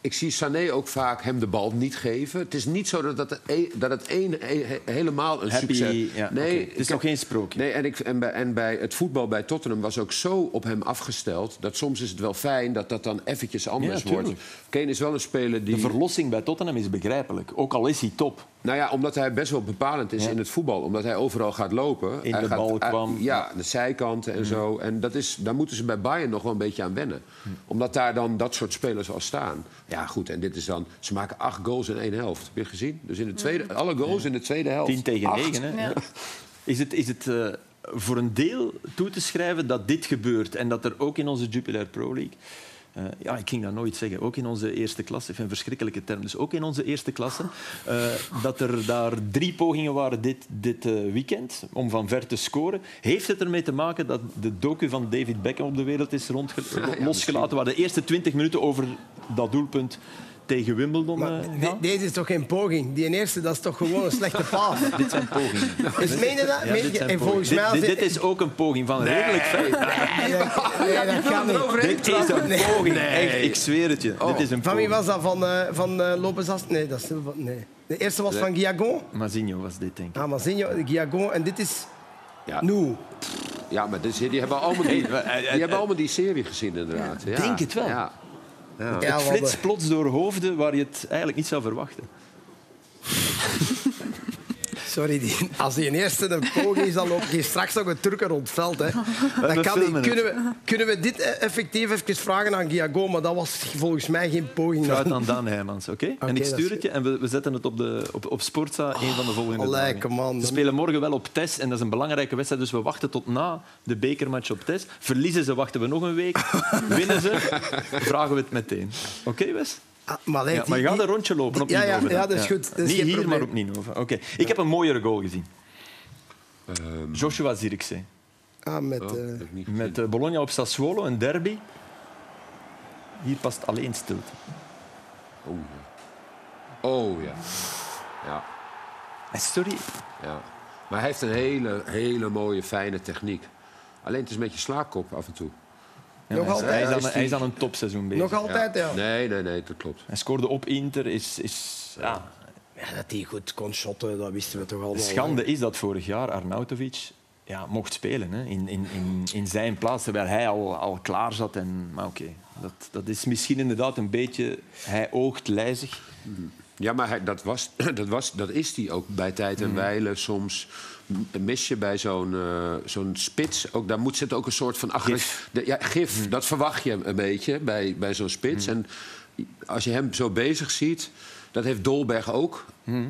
Speaker 3: ik zie Sané ook vaak hem de bal niet geven. Het is niet zo dat het, een, dat het een, helemaal een
Speaker 1: Happy,
Speaker 3: succes
Speaker 1: ja, nee, okay. Het is nog geen sprookje.
Speaker 3: Nee, en, ik, en, bij, en bij het voetbal bij Tottenham was ook zo op hem afgesteld... dat soms is het wel fijn dat dat dan eventjes anders ja, wordt. Kane is wel een speler die...
Speaker 1: De verlossing bij Tottenham is begrijpelijk. Ook al is hij top.
Speaker 3: Nou ja, omdat hij best wel bepalend is in het voetbal. Omdat hij overal gaat lopen.
Speaker 1: In
Speaker 3: hij
Speaker 1: de
Speaker 3: gaat,
Speaker 1: bal
Speaker 3: hij-
Speaker 1: kwam.
Speaker 3: ja, de zijkanten en zo. En dat is, daar moeten ze bij Bayern nog wel een beetje aan wennen. Omdat daar dan dat soort spelers al staan. Ja, goed. En dit is dan... Ze maken acht goals in één helft. Heb je gezien? Dus in de tweede, alle goals in de tweede helft.
Speaker 1: 10 tegen
Speaker 3: Acht.
Speaker 1: 9. Hè?
Speaker 2: Ja.
Speaker 1: Is het, is het eh, voor een deel toe te schrijven dat dit gebeurt en dat er ook in onze Jupiler Pro League... eh, ja, ik ging dat nooit zeggen. Ook in onze eerste klasse, ik vind een verschrikkelijke term, dus ook in onze eerste klasse, eh, dat er daar drie pogingen waren dit, dit eh, weekend om van ver te scoren. Heeft het ermee te maken dat de docu van David Beckham op de wereld is losgelaten, waar de eerste twintig minuten over dat doelpunt tegen Wimbledon
Speaker 4: Maar
Speaker 1: eh,
Speaker 4: de- deze is toch geen poging? Die eerste, dat is toch gewoon een slechte paas?
Speaker 1: Dit zijn pogingen.
Speaker 4: Dus meen je dat?
Speaker 1: Ja,
Speaker 4: Meen
Speaker 1: dit
Speaker 4: je-
Speaker 1: zijn
Speaker 4: en volgens mij...
Speaker 1: dit, dit, is ook een poging van redelijk ver.
Speaker 4: Nee, dat kan niet.
Speaker 1: Dit is een poging. Echt, ik zweer het je. Dit is een
Speaker 4: Van wie was dat? Van, eh van eh, Lopez Ast? Nee, dat is Silva. Nee. De eerste was van Guillagon.
Speaker 1: Mazinho was dit, denk ik.
Speaker 4: Ah, Mazinho, Guillagon. En dit is
Speaker 3: Ja.
Speaker 4: Nu.
Speaker 3: Ja, maar dus, die, hebben allemaal die, die hebben allemaal die serie gezien, inderdaad. Ja.
Speaker 1: Denk het wel.
Speaker 3: Ja.
Speaker 4: Ja,
Speaker 1: Het flitst plots door hoofden waar je het eigenlijk niet zou verwachten.
Speaker 4: Sorry, die, als die eerste een poging is, dan loopt die straks nog een Turken rond het veld. Hè. Dat kan niet. Kunnen, we, kunnen we dit eh, effectief even vragen aan Guillagon? Maar dat was volgens mij geen poging.
Speaker 1: Fruit aan Daan Heijmans, oké? en ik stuur het je en we, we zetten het op, de, op, op Sportza een van de volgende
Speaker 4: allee,
Speaker 1: dagen.
Speaker 4: on.
Speaker 1: Ze spelen morgen wel op test en dat is een belangrijke wedstrijd, dus we wachten tot na de bekermatch op test. Verliezen ze, wachten we nog een week. Winnen ze, vragen we het meteen. Oké, Wes?
Speaker 4: Ah, maar, allee,
Speaker 1: Ja,
Speaker 4: die-
Speaker 1: maar je gaat er een rondje lopen op
Speaker 4: Ja, ja, ja, dat is goed. Dat is
Speaker 1: Niet
Speaker 4: geen
Speaker 1: hier,
Speaker 4: probleem.
Speaker 1: maar op Ninove. Oké. Ik heb een mooiere goal gezien. Joshua Zirkzee.
Speaker 4: Ah, met,
Speaker 3: Oh,
Speaker 4: eh.
Speaker 1: Met eh, Bologna op Sassuolo, een derby. Hier past alleen stilte.
Speaker 3: Oh, ja. Oh, ja. Ja,
Speaker 1: En sorry,
Speaker 3: ja. Maar hij heeft een hele, hele mooie, fijne techniek. Alleen het is een beetje slaapkop af en toe.
Speaker 4: Nog
Speaker 1: hij, is,
Speaker 4: altijd?
Speaker 1: hij, is aan,
Speaker 3: Is
Speaker 1: een-
Speaker 3: die-
Speaker 1: hij is aan een topseizoen bezig.
Speaker 4: nog altijd, ja.
Speaker 3: Nee, nee, nee, dat klopt.
Speaker 1: Hij scoorde op Inter. Is, is, ja,
Speaker 4: Ja, Dat hij goed kon shotten, dat wisten we toch allemaal.
Speaker 1: de schande is dat vorig jaar Arnautovic ja, mocht spelen hè, in, in, in, in zijn plaats, terwijl hij al, al klaar zat. En, maar oké, dat, dat is misschien inderdaad een beetje... Hij oogt lijzig.
Speaker 3: Ja, maar hij, dat, was, dat, was, dat is hij ook bij tijd en wijle. Soms mis je bij zo'n eh, zo'n spits. Ook, daar moet zitten ook een soort van... De, ja, gif, dat verwacht je een beetje bij, bij zo'n spits. En als je hem zo bezig ziet... Dat heeft Dolberg ook.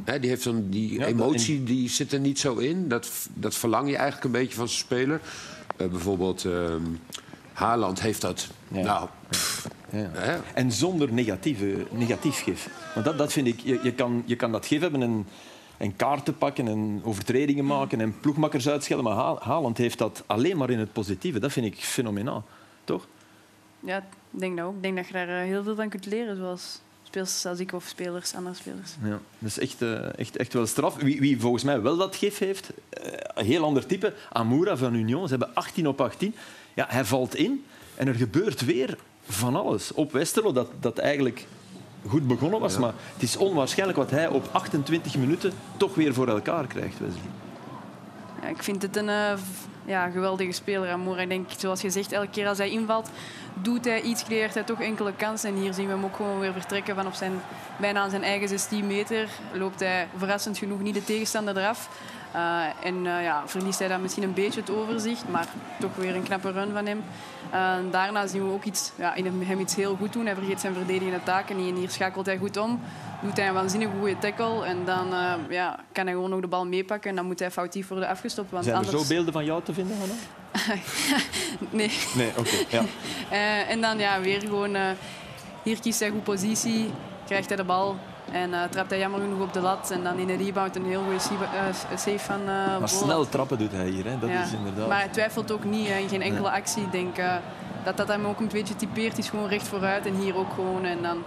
Speaker 3: Hè, die heeft zo'n, die
Speaker 1: Ja,
Speaker 3: emotie die zit er niet zo in. Dat, dat verlang je eigenlijk een beetje van zijn speler. Eh, bijvoorbeeld ehm Haaland heeft dat...
Speaker 1: Ja.
Speaker 3: Nou,
Speaker 1: Ja. En zonder negatieve, negatief gif. Want dat, dat vind ik, je, je, kan, je kan dat gif hebben en, en kaarten pakken en overtredingen maken en ploegmakkers uitschelden. Maar Ha- Haaland heeft dat alleen maar in het positieve. Dat vind ik fenomenaal. Toch?
Speaker 2: Ja, ik denk dat ook. Ik denk dat je daar eh, heel veel van kunt leren, zoals spelers als ik of spelers, andere spelers.
Speaker 1: Ja, dat is echt, eh, echt, echt wel straf. Wie, wie volgens mij wel dat gif heeft, eh, een heel ander type, Amoura van Union. Ze hebben 18 op 18. Ja, hij valt in en er gebeurt weer van alles. Op Westerlo, dat, dat eigenlijk goed begonnen was. Maar het is onwaarschijnlijk wat hij op 28 minuten toch weer voor elkaar krijgt, Wesley.
Speaker 2: Ja, ik vind het een eh, ja, geweldige speler, Amoura. Ik denk, zoals je zegt, elke keer als hij invalt, doet hij iets, creëert hij toch enkele kansen. En hier zien we hem ook gewoon weer vertrekken vanaf zijn, bijna aan zijn eigen 16 meter. Loopt hij verrassend genoeg niet de tegenstander eraf. Eh, en eh, ja, verliest hij dan misschien een beetje het overzicht, maar toch weer een knappe run van hem. Eh, daarna zien we ook iets, ja, in hem, iets heel goed doen. Hij vergeet zijn verdedigende taken niet en hier schakelt hij goed om. Doet hij een waanzinnig goede tackle en dan ja, kan hij gewoon nog de bal meepakken en dan moet hij foutief worden afgestopt. Want
Speaker 1: Zijn er
Speaker 2: anders...
Speaker 1: zo beelden van jou te vinden, Hanna?
Speaker 2: Nee.
Speaker 1: Nee, oké. ja.
Speaker 2: En dan ja, weer gewoon... hier kiest hij goed positie, krijgt hij de bal en eh, trapt hij jammer genoeg op de lat. En dan in de rebound een heel goede sieve- eh, save van uh,
Speaker 1: Maar snel trappen doet hij hier. Hè. Dat is inderdaad...
Speaker 2: Maar hij twijfelt ook niet in geen enkele actie. Ik denk dat dat hem ook een beetje typeert. Hij is gewoon recht vooruit en hier ook gewoon. En dan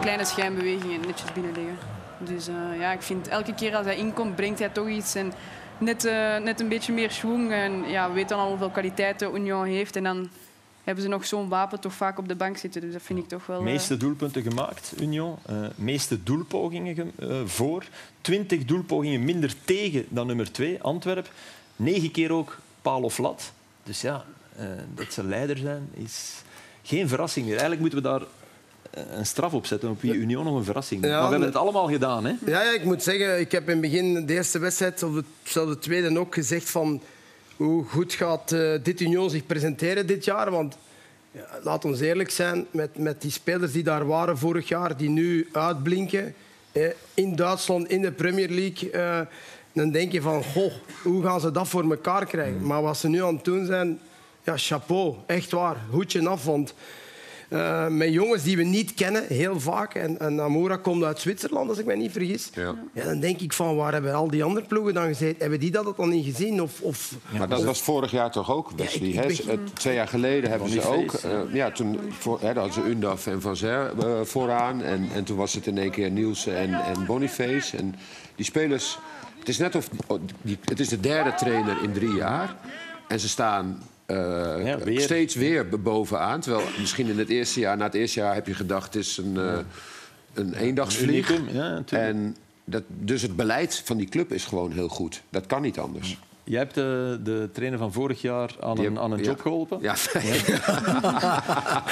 Speaker 2: kleine schijnbewegingen netjes binnenleggen. Dus ja, ik vind elke keer als hij inkomt, brengt hij toch iets. En net, net een beetje meer schwung. En ja, we weten al hoeveel kwaliteiten Union heeft. En dan hebben ze nog zo'n wapen toch vaak op de bank zitten. Dus dat vind ik toch wel... eh,
Speaker 1: meeste doelpunten gemaakt, Union. Eh, meeste doelpogingen ge- eh, voor. 20 doelpogingen minder tegen dan nummer 2, Antwerp. Negen keer ook paal of lat. Dus ja, eh, dat ze leider zijn is geen verrassing meer. Eigenlijk moeten we daar een straf opzetten op wie Union nog een verrassing ja, Maar we hebben het allemaal gedaan. Hè?
Speaker 4: Ja, ja, ik moet zeggen, ik heb in het begin de eerste wedstrijd, of de, tweede ook, gezegd van hoe goed gaat uh, dit Union zich presenteren dit jaar. Want ja, laat ons eerlijk zijn, met, met die spelers die daar waren vorig jaar, die nu uitblinken eh, in Duitsland, in de Premier League... Uh, dan denk je van, goh, hoe gaan ze dat voor elkaar krijgen? Maar wat ze nu aan het doen zijn, ja, chapeau, echt waar, hoedje af. Want uh, met jongens die we niet kennen, heel vaak. En, en Amoura komt uit Zwitserland, als ik me niet vergis. Ja. ja. dan denk ik van, waar hebben al die andere ploegen dan gezeten? Hebben die dat dan niet gezien? Of, of,
Speaker 3: maar dat was vorig jaar toch ook, Wesley? Ja, ik, ik Twee jaar geleden hebben ze ook... Uh, ja, toen voor, hè, hadden ze Undaf en Van Zer uh, vooraan. En, en toen was het in één keer Nielsen en, en Boniface. En die spelers... Het is net of... Die, het is de derde trainer in drie jaar. En ze staan uh, weer. steeds weer bovenaan. Terwijl misschien in het eerste jaar, na het eerste jaar heb je gedacht... het is een, uh, een eendagsvlieg. Ja, en dat, dus het beleid van die club is gewoon heel goed. Dat kan niet anders.
Speaker 1: Jij hebt de, de trainer van vorig jaar aan een, aan een job geholpen. Ja.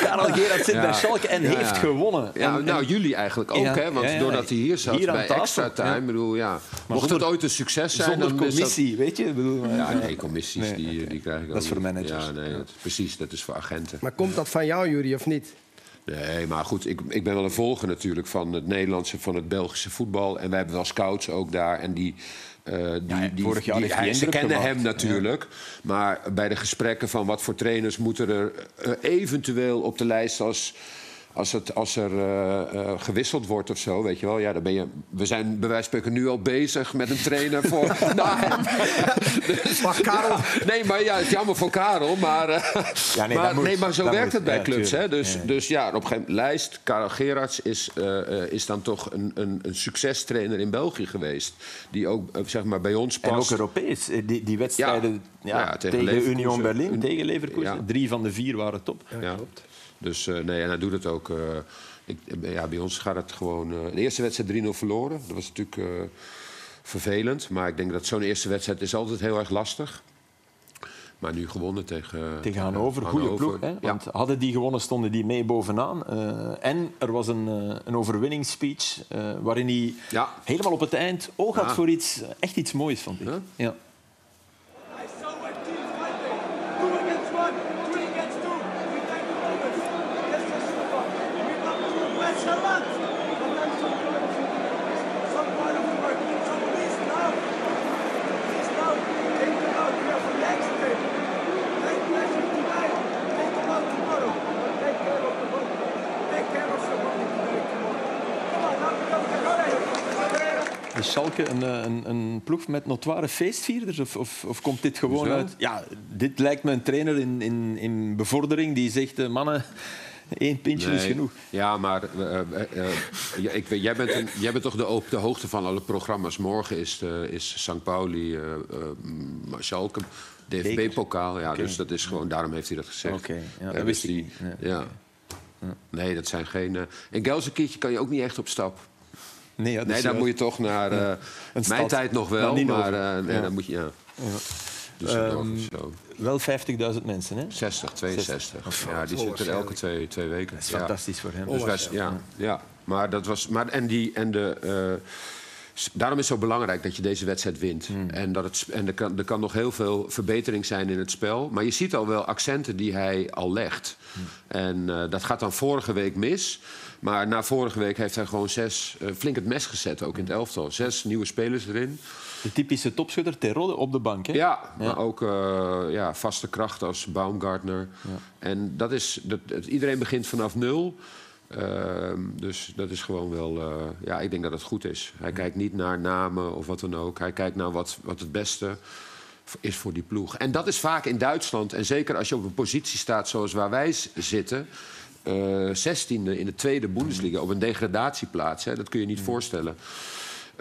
Speaker 1: Karel Gerard zit bij Schalke en heeft gewonnen.
Speaker 3: Ja, nou, jullie eigenlijk ook, hè? Want doordat hij hier zat bij extra time, bedoel, ja. mocht het ooit een succes zijn...
Speaker 1: Zonder dan commissie, weet je? Bedoel,
Speaker 3: ja, nee, commissies die, die krijg ik ook
Speaker 1: Dat is voor managers.
Speaker 3: Ja, nee, precies, dat is voor agenten.
Speaker 4: Maar komt dat van jou, Jury, of niet?
Speaker 3: Nee, maar goed, ik, ik ben wel een volger natuurlijk van het Nederlandse, van het Belgische voetbal. En wij hebben wel scouts ook daar. En die, uh, die, ja, die, die, hij, ze kennen hem natuurlijk. Maar bij de gesprekken van wat voor trainers moeten er uh, eventueel op de lijst als als, het, als er uh, uh, gewisseld wordt of zo, weet je wel, ja, dan ben je. We zijn bij wijze van spreken nu al bezig met een trainer voor. nou, dus, maar Karel. Nee, maar ja, het is jammer voor Karel, maar. Uh, ja, nee, maar, moet, nee, maar zo werkt moet, het bij ja, clubs. Hè? Dus, ja. dus ja, op een gegeven moment, lijst. Karel Gerards is, is dan toch een, een, een succestrainer in België geweest. Die ook zeg maar, bij ons past.
Speaker 1: En ook Europees. Die, die wedstrijden tegen, tegen Union Berlin, tegen Leverkusen. Drie van de vier waren top.
Speaker 3: Ja, klopt. Dus uh, nee, en hij doet het ook. Uh, ik, ja, bij ons gaat het gewoon. Uh, de eerste wedstrijd 3-0 verloren. Dat was natuurlijk vervelend. Maar ik denk dat zo'n eerste wedstrijd is altijd heel erg lastig. Maar nu gewonnen tegen,
Speaker 1: tegen Hannover. Goede ploeg. Hè? Want hadden die gewonnen, stonden die mee bovenaan. Uh, en er was een, uh, een overwinningsspeech uh, waarin hij ja. helemaal op het eind oog had ja. voor iets, echt iets moois, vond ik. Ja. Een, eh, een, een, ploeg met notoire feestvierders? Of, of, of komt dit gewoon uit... Ja, dit lijkt me een trainer in, in, in bevordering die zegt... Uh, mannen, één pintje nee. is genoeg.
Speaker 3: Ja, maar uh, uh, ik jij, bent een, jij bent toch de, op de hoogte van alle programma's. Morgen is, is St. Pauli, Schalke, DFB-pokaal. Ja, okay. Dus dat is gewoon, daarom heeft hij dat gezegd.
Speaker 1: Oké, okay. ja, dat wist hij.
Speaker 3: Ja. ja. Nee, dat zijn geen... in Gelsenkirchen kan je ook niet echt op stap. Nee, ja, nee dan moet je toch naar... Uh, mijn stad. tijd nog wel, nou, maar uh, nee, dan moet je... Ja.
Speaker 1: Dus um, wel 50.000 mensen, hè?
Speaker 3: 60, 62. Oh, ja, die zitten elke twee, twee weken.
Speaker 1: Dat is fantastisch voor hem.
Speaker 3: Dus wij, ja, ja, maar dat was... Maar, en, die, en de... Daarom is het zo belangrijk dat je deze wedstrijd wint. Hmm. En, dat het, en er, kan, er kan nog heel veel verbetering zijn in het spel. Maar je ziet al wel accenten die hij al legt. Hmm. En uh, dat gaat dan vorige week mis. Maar na vorige week heeft hij gewoon zes, uh, flink het mes gezet, ook in het elftal. Zes nieuwe spelers erin.
Speaker 1: De typische topschutter Terodde op de bank, hè?
Speaker 3: Ja, ja. maar ook uh, ja, vaste krachten als Baumgartner. Ja. En dat is, dat, iedereen begint vanaf nul. Uh, dus dat is gewoon wel... Uh, ja, ik denk dat het goed is. Hij kijkt niet naar namen of wat dan ook. Hij kijkt naar wat, wat het beste is voor die ploeg. En dat is vaak in Duitsland. En zeker als je op een positie staat zoals waar wij zitten zestiende uh, in de tweede Bundesliga op een degradatieplaats. Hè, dat kun je niet mm. voorstellen.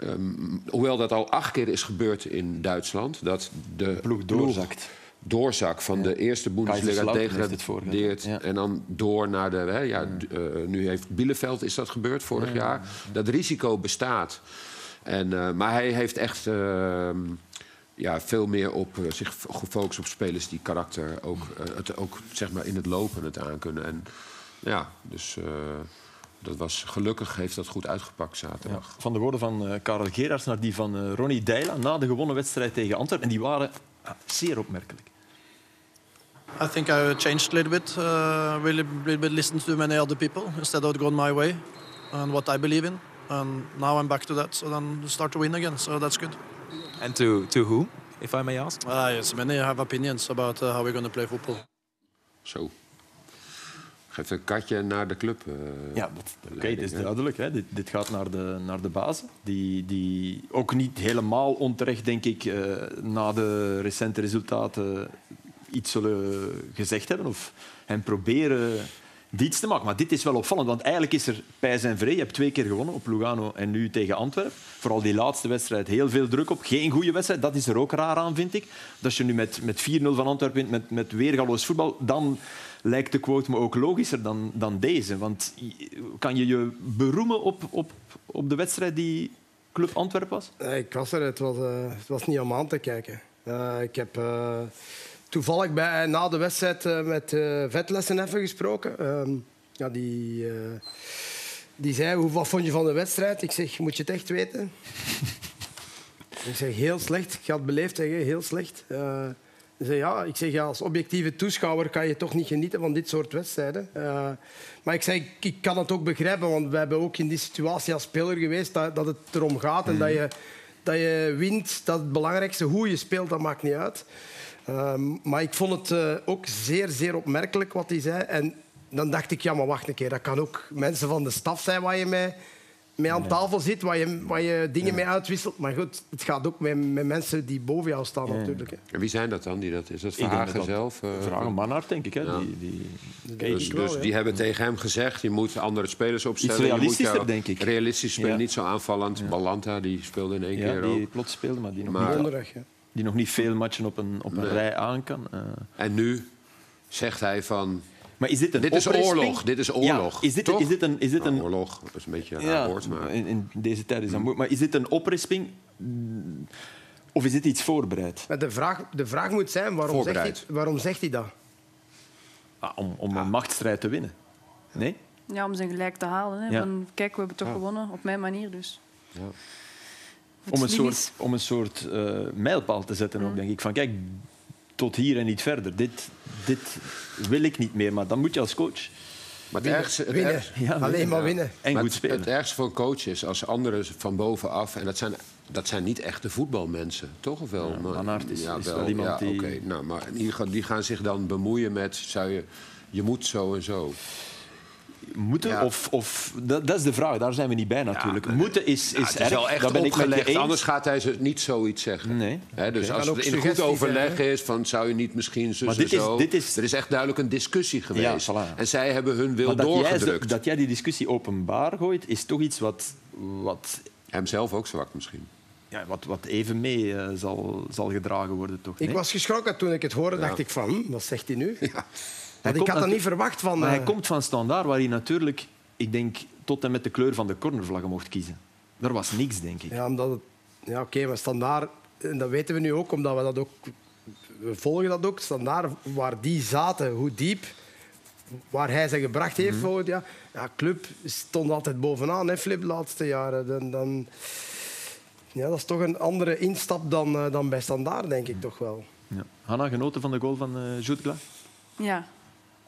Speaker 3: Um, hoewel dat al acht keer is gebeurd in Duitsland. Dat de
Speaker 1: ploeg doorzakt.
Speaker 3: Doorzak van de eerste Bundesliga degradeert. Ja. En dan door naar de. Hè, ja, uh, nu heeft Bielefeld is dat gebeurd vorig jaar. Dat risico bestaat. En, uh, maar hij heeft echt ehm, ja, veel meer op uh, zich gefocust op spelers die karakter ook, het, ook zeg maar in het lopen het aankunnen. En ja, dus dat was, gelukkig heeft dat goed uitgepakt zaterdag.
Speaker 1: Ja, van de woorden van uh, Karel Gerards naar die van uh, Ronnie Deila na de gewonnen wedstrijd tegen Antwerpen. En die waren zeer opmerkelijk.
Speaker 7: I think I changed a little bit, uh, really, really bit listened to many other people instead of going my way and what I believe in. And now I'm back to that, so then start to win again, so that's good.
Speaker 8: And to, to whom, if I may ask?
Speaker 7: Uh, yes, many have opinions about uh, how we're going to play football.
Speaker 3: Zo. Geeft een katje naar de club. Uh,
Speaker 1: ja, oké, okay, het is duidelijk. Hè. Dit, dit, gaat naar de, naar de bazen. Die, die ook niet helemaal onterecht, denk ik, uh, na de recente resultaten iets zullen gezegd hebben of hem proberen iets te maken. Maar dit is wel opvallend, want eigenlijk is er pijs en vrij. Je hebt twee keer gewonnen op Lugano en nu tegen Antwerpen. Vooral die laatste wedstrijd heel veel druk op. Geen goede wedstrijd, dat is er ook raar aan, vind ik. Dat je nu met, met 4-0 van Antwerpen wint, met, met weergaloos voetbal, dan lijkt de quote me ook logischer dan, dan deze. Want kan je je beroemen op, op, op de wedstrijd die Club Antwerpen was?
Speaker 4: Ik was er, het was, uh, het was niet om aan te kijken. Uh, ik heb... toevallig bij, na de wedstrijd uh, met uh, Vetlessen even gesproken. Uh, ja, die, die zei, hoe, wat vond je van de wedstrijd? Ik zeg, moet je het echt weten? ik zeg, heel slecht. Ik ga het beleefd zeggen, heel slecht. Ik zeg, ja, ik zeg, ja, als objectieve toeschouwer kan je toch niet genieten van dit soort wedstrijden. maar ik zeg, ik kan het ook begrijpen, want we hebben ook in die situatie als speler geweest dat, dat het erom gaat en dat je, dat je wint. Dat het belangrijkste, hoe je speelt, dat maakt niet uit. Uh, maar ik vond het uh, ook zeer, zeer opmerkelijk wat hij zei. En dan dacht ik, ja, maar wacht een keer. Dat kan ook mensen van de staf zijn waar je mee, mee aan tafel zit, waar je, waar je dingen ja. mee uitwisselt. Maar goed, het gaat ook met, met mensen die boven jou staan ja. natuurlijk. Hè.
Speaker 3: En wie zijn dat dan? Die dat, is dat Verhagen zelf? Uh,
Speaker 1: Verhagen Manhart, denk ik. Hè? Die, die,
Speaker 3: dus, dus wel, die hebben tegen hem gezegd, je moet andere spelers opstellen.
Speaker 1: Iets realistischer, moet denk ik.
Speaker 3: Realistisch spelen, niet zo aanvallend. Balanta, die speelde in één keer
Speaker 1: die
Speaker 3: ook.
Speaker 1: plots speelde, maar die nog
Speaker 4: maar, niet...
Speaker 1: Die nog niet veel matchen op een, op een rij aan kan. Uh.
Speaker 3: En nu zegt hij van...
Speaker 1: Maar is dit een
Speaker 3: dit is oorlog. Dit is oorlog.
Speaker 1: Ja, is, dit, is dit een... Is dit een
Speaker 3: nou, oorlog dat is een beetje een ja, woord. Maar...
Speaker 1: In, in, deze tijd is dat moeilijk. Maar is dit een oprisping? Of is dit iets voorbereid?
Speaker 4: Maar de, vraag, de vraag moet zijn, waarom, zegt hij, waarom zegt hij dat?
Speaker 1: Ah, om om ah. een machtsstrijd te winnen. Nee?
Speaker 2: Ja, om zijn gelijk te halen. Hè. Van, kijk, we hebben toch gewonnen, op mijn manier dus. Ja
Speaker 1: om een soort, om een soort uh, mijlpaal te zetten, ook, denk ik. Van kijk, tot hier en niet verder. Dit, dit wil ik niet meer, maar dan moet je als coach.
Speaker 4: Maar het ergste, het winnen. ja, Alleen maar winnen.
Speaker 1: En maar goed spelen.
Speaker 3: Het, ergste voor een coach is als anderen van bovenaf... en dat zijn, dat zijn niet echte voetbalmensen, toch? Of wel?
Speaker 1: Ja, maar, is, ja, is wel, wel iemand ja, die...
Speaker 3: Okay. Nou, maar die gaan zich dan bemoeien met... Zou je, je moet zo en zo
Speaker 1: moeten? Of, of, dat, dat, is de vraag, daar zijn we niet bij natuurlijk. moeten is, is,
Speaker 3: is wel echt ben opgelegd, ik anders gaat hij ze niet zoiets zeggen.
Speaker 1: Nee.
Speaker 3: He, dus als het in goed overleg is, van, zou je niet misschien zo dit zo... Is, dit is... Er is echt duidelijk een discussie geweest. Ja, voilà. En zij hebben hun wil dat doorgedrukt.
Speaker 1: Jij, dat jij die discussie openbaar gooit, is toch iets wat... wat...
Speaker 3: Hem zelf ook zwak misschien.
Speaker 1: Ja, wat, wat even mee uh, zal, zal gedragen worden, toch?
Speaker 4: Nee? Ik was geschrokken toen ik het hoorde, dacht ik van, hm, wat zegt hij nu? Ja ik had dat niet verwacht van...
Speaker 1: Maar hij eh, komt van Standaard, waar hij natuurlijk, ik denk, tot en met de kleur van de cornervlaggen mocht kiezen. Daar was niks, denk ik.
Speaker 4: Ja, omdat het... ja oké, maar Standaard, en dat weten we nu ook, omdat we dat ook... We volgen dat ook, Standaard, waar die zaten, hoe diep waar hij ze gebracht heeft. Mm -hmm. ja. ja, club stond altijd bovenaan, hè, Flip, de laatste jaren. Dan, dan, ja, dat is toch een andere instap dan, uh, dan bij Standaard, denk ik toch wel.
Speaker 1: Ja. Hanna, genoten van de goal van uh, Jutgla?
Speaker 2: Ja,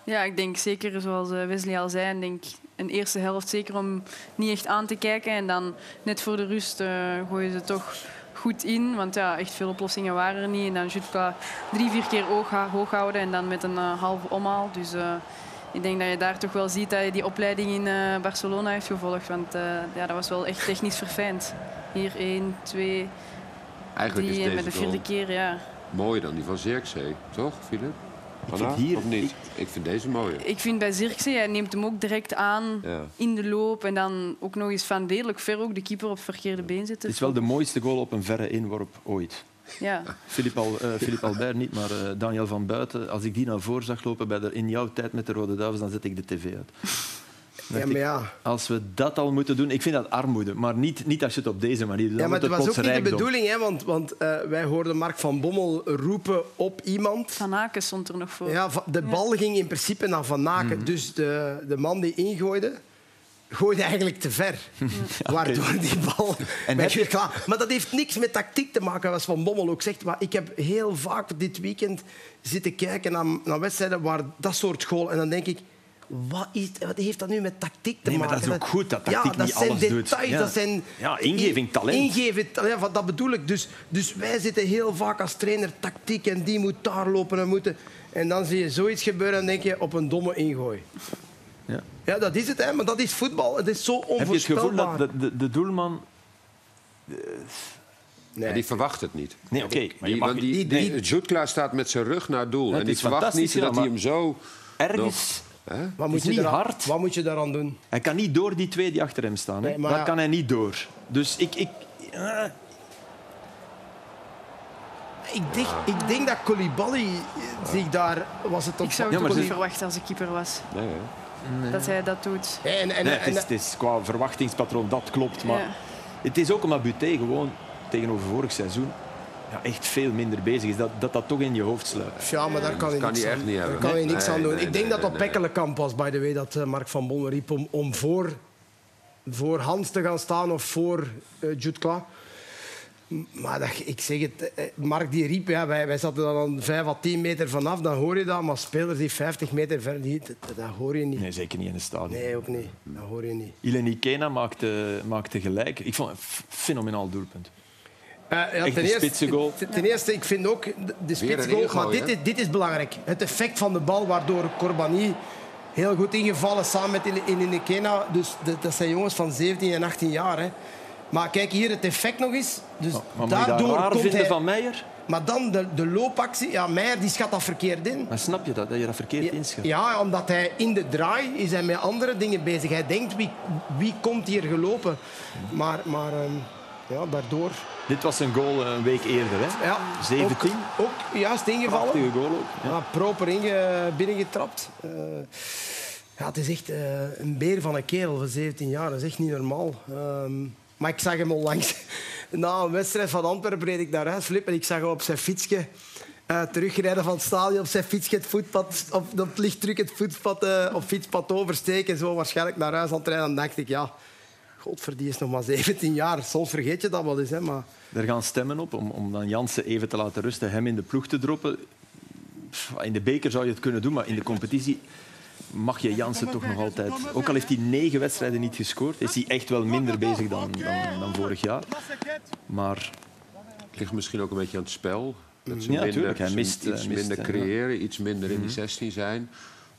Speaker 2: ja, ik denk zeker, zoals eh, Wesley al zei, denk een eerste helft zeker om niet echt aan te kijken. En dan net voor de rust uh, gooien ze toch goed in. Want ja, echt veel oplossingen waren er niet. En dan Jutka drie, vier keer hoog, hoog houden en dan met een uh, halve omhaal. Dus ik denk dat je daar toch wel ziet dat je die opleiding in Barcelona heeft gevolgd. Want ja, dat was wel echt technisch verfijnd. Hier één, twee, Eigenlijk drie en met de vierde keer. Ja.
Speaker 3: Mooier dan die van Zirkzee, toch, Filip? Ik vind hier, of niet? Ik, vind deze mooi.
Speaker 2: Ik vind bij Zirkzee, hij neemt hem ook direct aan in de loop. En dan ook nog eens van redelijk ver ook de keeper op het verkeerde been zitten.
Speaker 1: Het is wel de mooiste goal op een verre inworp ooit.
Speaker 2: Ja.
Speaker 1: Philippe, Al, uh, Albert niet, maar uh, Daniel van Buiten. Als ik die naar voren zag lopen bij de, in jouw tijd met de Rode Duivels, dan zet ik de tv uit.
Speaker 4: Ja, maar ja.
Speaker 1: als we dat al moeten doen, ik vind dat armoede, maar niet, niet als je het op deze manier doet.
Speaker 4: Ja, maar
Speaker 1: het
Speaker 4: was ook niet de bedoeling, hè, want, want uh, wij hoorden Mark van Bommel roepen op iemand.
Speaker 2: Van Aken stond er nog voor.
Speaker 4: Ja, de bal ging in principe naar Van Aken. Mm. Dus de, de man die ingooide, gooide eigenlijk te ver. Waardoor die bal...
Speaker 1: En
Speaker 4: met
Speaker 1: heb je-
Speaker 4: klaar. Maar dat heeft niks met tactiek te maken, wat Van Bommel ook zegt. Maar ik heb heel vaak dit weekend zitten kijken naar, naar wedstrijden waar dat soort goal... En dan denk ik, wat, is, wat heeft dat nu met tactiek te
Speaker 1: Nee, maar
Speaker 4: maken?
Speaker 1: dat is ook goed dat tactiek
Speaker 4: ja, dat
Speaker 1: niet
Speaker 4: zijn
Speaker 1: alles doet.
Speaker 4: details,
Speaker 1: Ja.
Speaker 4: Dat zijn
Speaker 1: Ja, ingeving, talent.
Speaker 4: Ingeving, ta- ja, dat bedoel ik. Dus, dus wij zitten heel vaak als trainer tactiek en die moet daar lopen en moeten... En dan zie je zoiets gebeuren en denk je op een domme ingooi.
Speaker 1: Ja.
Speaker 4: Ja, dat is het, hè, maar dat is voetbal. Het is zo
Speaker 1: Heb je het
Speaker 4: onvoorspelbaar.
Speaker 1: gevoel dat de, de, de doelman...
Speaker 4: Nee.
Speaker 3: Ja, die verwacht het niet.
Speaker 1: Nee, oké. maar je
Speaker 3: Die,
Speaker 1: mag
Speaker 3: die,
Speaker 4: die-
Speaker 3: die,
Speaker 4: die-
Speaker 3: Jutkla staat met zijn rug naar het doel.
Speaker 1: het
Speaker 3: en die verwacht niet dat hij hem zo...
Speaker 1: ergens...
Speaker 3: Hè?
Speaker 4: Wat
Speaker 1: Het
Speaker 4: moet,
Speaker 1: is
Speaker 4: je
Speaker 1: niet
Speaker 4: eraan,
Speaker 1: hard.
Speaker 4: wat moet je daaraan doen?
Speaker 1: Hij kan niet door die twee die achter hem staan. Hè.
Speaker 4: Nee, maar
Speaker 1: Daar
Speaker 4: ja.
Speaker 1: kan hij niet door. Dus ik... ik ah,
Speaker 4: Ik denk, ik denk dat Koulibaly zich daar... Was het op...
Speaker 2: Ik zou het ook niet verwachten als ik keeper was.
Speaker 3: Nee, hè?
Speaker 2: Dat hij dat doet.
Speaker 4: En, en,
Speaker 1: nee,
Speaker 4: en,
Speaker 1: het, is, het is qua verwachtingspatroon, dat klopt. Maar
Speaker 2: Ja.
Speaker 1: het is ook omdat Buté gewoon tegenover vorig seizoen ja, echt veel minder bezig is. Dat dat, dat toch in je hoofd sluipt.
Speaker 4: ja, maar daar kan hij
Speaker 3: kan
Speaker 4: niks aan,
Speaker 3: echt niet
Speaker 4: daar
Speaker 3: hebben.
Speaker 4: kan
Speaker 3: Nee,
Speaker 4: niks
Speaker 3: nee,
Speaker 4: aan doen.
Speaker 3: nee,
Speaker 4: ik denk
Speaker 3: nee,
Speaker 4: dat op
Speaker 3: nee.
Speaker 4: Pekkelenkamp was, by the way, dat eh, Mark van Bommel riep om, om voor, voor Hans te gaan staan of voor uh, Jutkla. Maar dat, ik zeg het, eh, Mark die riep, ja, wij, wij zaten dan aan 5 à 10 meter vanaf, dan hoor je dat. Maar spelers die 50 meter ver, die, dat, dat hoor je niet.
Speaker 1: Nee, zeker niet in het stadion.
Speaker 4: Nee, ook niet. Dat hoor je niet.
Speaker 1: Ileni Kena maakte, maakte gelijk. Ik vond het een fenomenaal doelpunt.
Speaker 4: Eh, ja,
Speaker 1: Echt
Speaker 4: ten, eerste, ten- eerste, ik vind ook de- spitsgoal. Maar dit is, dit is belangrijk. Het effect van de bal, waardoor Corbani heel goed ingevallen samen met in, in Inekena. Dus de- dat zijn jongens van 17 en 18 jaar. Hè. Maar kijk hier het effect nog eens. Dus
Speaker 1: Maar dat
Speaker 4: daardoor komt
Speaker 1: vinden
Speaker 4: hij.
Speaker 1: van Meijer?
Speaker 4: Maar dan de, de loopactie. Ja, Meijer die schat dat verkeerd in.
Speaker 1: Maar snap je dat, dat je dat verkeerd inschat?
Speaker 4: Ja, omdat hij in de draai is hij met andere dingen bezig. Hij denkt, wie, wie komt hier gelopen? Maar, maar ehm, ja, daardoor...
Speaker 1: Dit was een goal een week eerder. Hè?
Speaker 4: Ja,
Speaker 1: 17.
Speaker 4: Ook, ook juist ingevallen.
Speaker 1: Prachtige goal ook. Ja.
Speaker 4: Ja, proper inge, binnengetrapt. Eh, ja, het is echt eh, een beer van een kerel van 17 jaar. Dat is echt niet normaal. Ehm, maar ik zag hem onlangs. Na een wedstrijd van Antwerpen reed ik naar huis, Flip, en ik zag hem op zijn fietsje eh, terugrijden van het stadion op zijn fietsje het voetpad, op, op lichtdruk het voetpad, eh, op fietspad oversteken en zo waarschijnlijk naar huis aan het rijden. Dan dacht ik, ja, godver, die is nog maar 17 jaar. Soms vergeet je dat wel eens, hè, maar...
Speaker 1: Er gaan stemmen op om, om dan Jansen even te laten rusten, hem in de ploeg te droppen. Pff, In de beker zou je het kunnen doen, maar in de competitie mag je Jansen toch nog altijd... Ook al heeft hij negen wedstrijden niet gescoord, is hij echt wel minder bezig dan, dan, dan vorig jaar. Maar
Speaker 3: Het ligt misschien ook een beetje aan het spel. Dat ze
Speaker 1: Ja,
Speaker 3: minder,
Speaker 1: hij mist,
Speaker 3: iets
Speaker 1: eh, mist,
Speaker 3: minder
Speaker 1: eh,
Speaker 3: creëren, iets minder in die 16 zijn.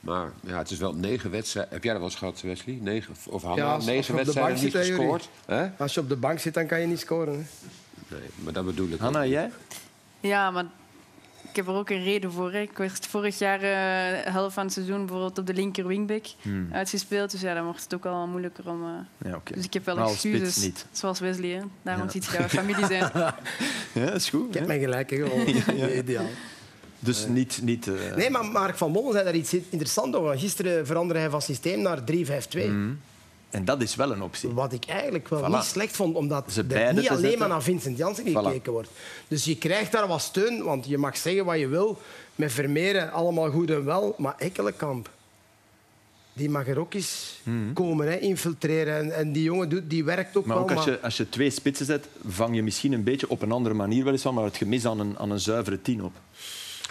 Speaker 3: Maar ja, het is wel negen wedstrijden. Heb jij dat wel eens gehad, Wesley? Negen, of Hanna?
Speaker 4: Ja, als- als
Speaker 3: negen
Speaker 4: op de
Speaker 3: wedstrijden
Speaker 4: bank
Speaker 3: niet gescoord? Hè?
Speaker 4: Als je op de bank zit, dan kan je niet scoren. Hè.
Speaker 3: Nee, maar dat bedoel ik.
Speaker 1: Hanna, jij?
Speaker 2: Ja, maar ik heb er ook een reden voor. Hè. Ik werd vorig jaar eh, de helft van het seizoen bijvoorbeeld op de linker wingback uitgespeeld. Dus ja, dan wordt het ook al moeilijker om... eh,
Speaker 1: Ja, oké.
Speaker 2: Dus ik heb wel
Speaker 1: Maar als
Speaker 2: excuses.
Speaker 1: spits niet.
Speaker 2: Zoals Wesley, hè. Daarom
Speaker 1: Ja.
Speaker 2: ziet dat we familie zijn.
Speaker 1: Ja, dat is goed.
Speaker 4: Ik heb
Speaker 1: hè?
Speaker 4: mijn gelijk, hè, gewoon. Ideaal.
Speaker 1: Dus niet... niet eh,
Speaker 4: Nee, maar Mark van Bommel zei daar iets interessants over. Gisteren veranderde hij van systeem naar 3-5-2.
Speaker 1: En dat is wel een optie.
Speaker 4: Wat ik eigenlijk wel
Speaker 1: Voilà.
Speaker 4: niet slecht vond, omdat
Speaker 1: Ze
Speaker 4: er niet alleen
Speaker 1: zetten.
Speaker 4: maar naar Vincent Janssen gekeken wordt. Dus je krijgt daar wat steun, want je mag zeggen wat je wil. Met Vermeeren allemaal goed en wel, maar Ekkelenkamp... Die mag er ook eens komen, hè, infiltreren. En, en die jongen doet, die werkt ook
Speaker 1: Maar
Speaker 4: wel.
Speaker 1: ook als
Speaker 4: maar-
Speaker 1: je, als je twee spitsen zet, vang je misschien een beetje op een andere manier weliswaar, maar het gemis aan een, aan een zuivere tien op.